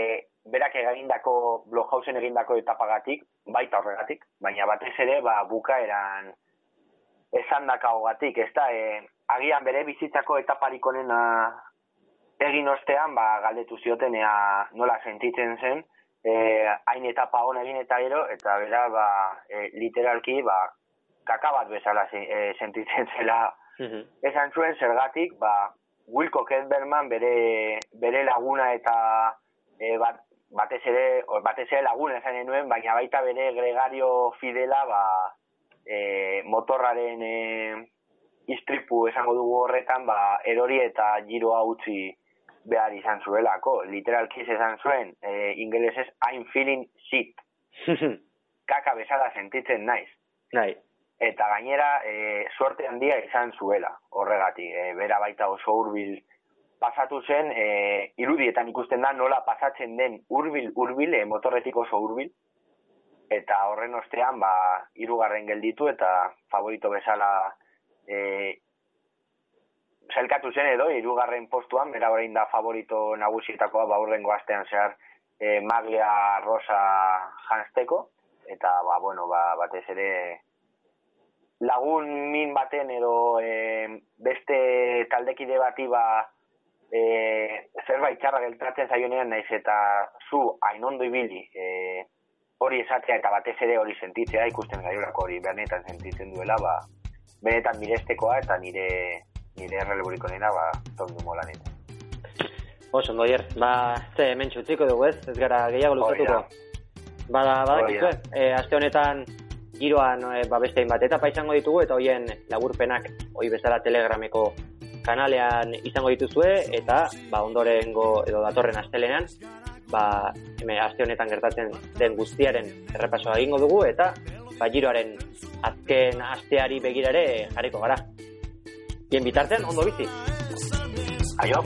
berak egindako Blockhausen egindako etapagatik, baita horregatik, baina batez ere ba bukaeran esan dakagogatik, ez da, e, agian bere bizitzako etaparik onena egin ostean, ba, galdetu zioten ea nola sentitzen zen, e, hain etapa hon egin eta gero, eta bera, ba, e, literalki, ba, kaka bat bezala e, sentitzen zela, esan zuen zergatik, ba, Wilco Kedberman bere, bere laguna eta e, bat, batez ere, batez ere laguna esan nuen, baina baita bere gregario fidela, ba, e, motorraren e, istripu esango dugu horretan, ba, erori eta giroa utzi behar izan zuelako. Literalki esan zuen, e, ingelesez, I'm feeling shit. [laughs] Kaka bezala sentitzen naiz. Nahi. Eta gainera, e, suerte handia izan zuela, horregatik. E, bera baita oso hurbil pasatu zen, e, irudietan ikusten da nola pasatzen den hurbil hurbil e, motorretik oso hurbil. Eta horren ostean, ba, irugarren gelditu eta favorito bezala e, zelkatu zen edo, irugarren postuan, bera horrein da favorito nagusietakoa, ba, urrengo astean zehar e, maglia rosa jansteko, eta, ba, bueno, ba, batez ere lagun min baten edo e, beste taldekide bati ba, e, zerbait txarra geltratzen zaionean naiz eta zu hain ondo ibili e, hori esatzea eta batez ere hori sentitzea ikusten gaiorako hori benetan sentitzen duela ba, benetan mirestekoa eta nire nire erreleburiko nena, ba, tondu mola nena. Oso, doier, ba, ze, hemen txutziko dugu ez, ez gara gehiago luzatuko. Bada, bada, e, aste honetan giroan e, ba, beste bat etapa izango ditugu, eta hoien laburpenak, hoi bezala telegrameko kanalean izango dituzue, eta ba, ondorengo edo datorren astelenean, ba, hemen aste honetan gertatzen den guztiaren errepasoa egingo dugu, eta ba, giroaren azken asteari begirare jarriko gara. Bien bitartean, ondo bizi. Aio.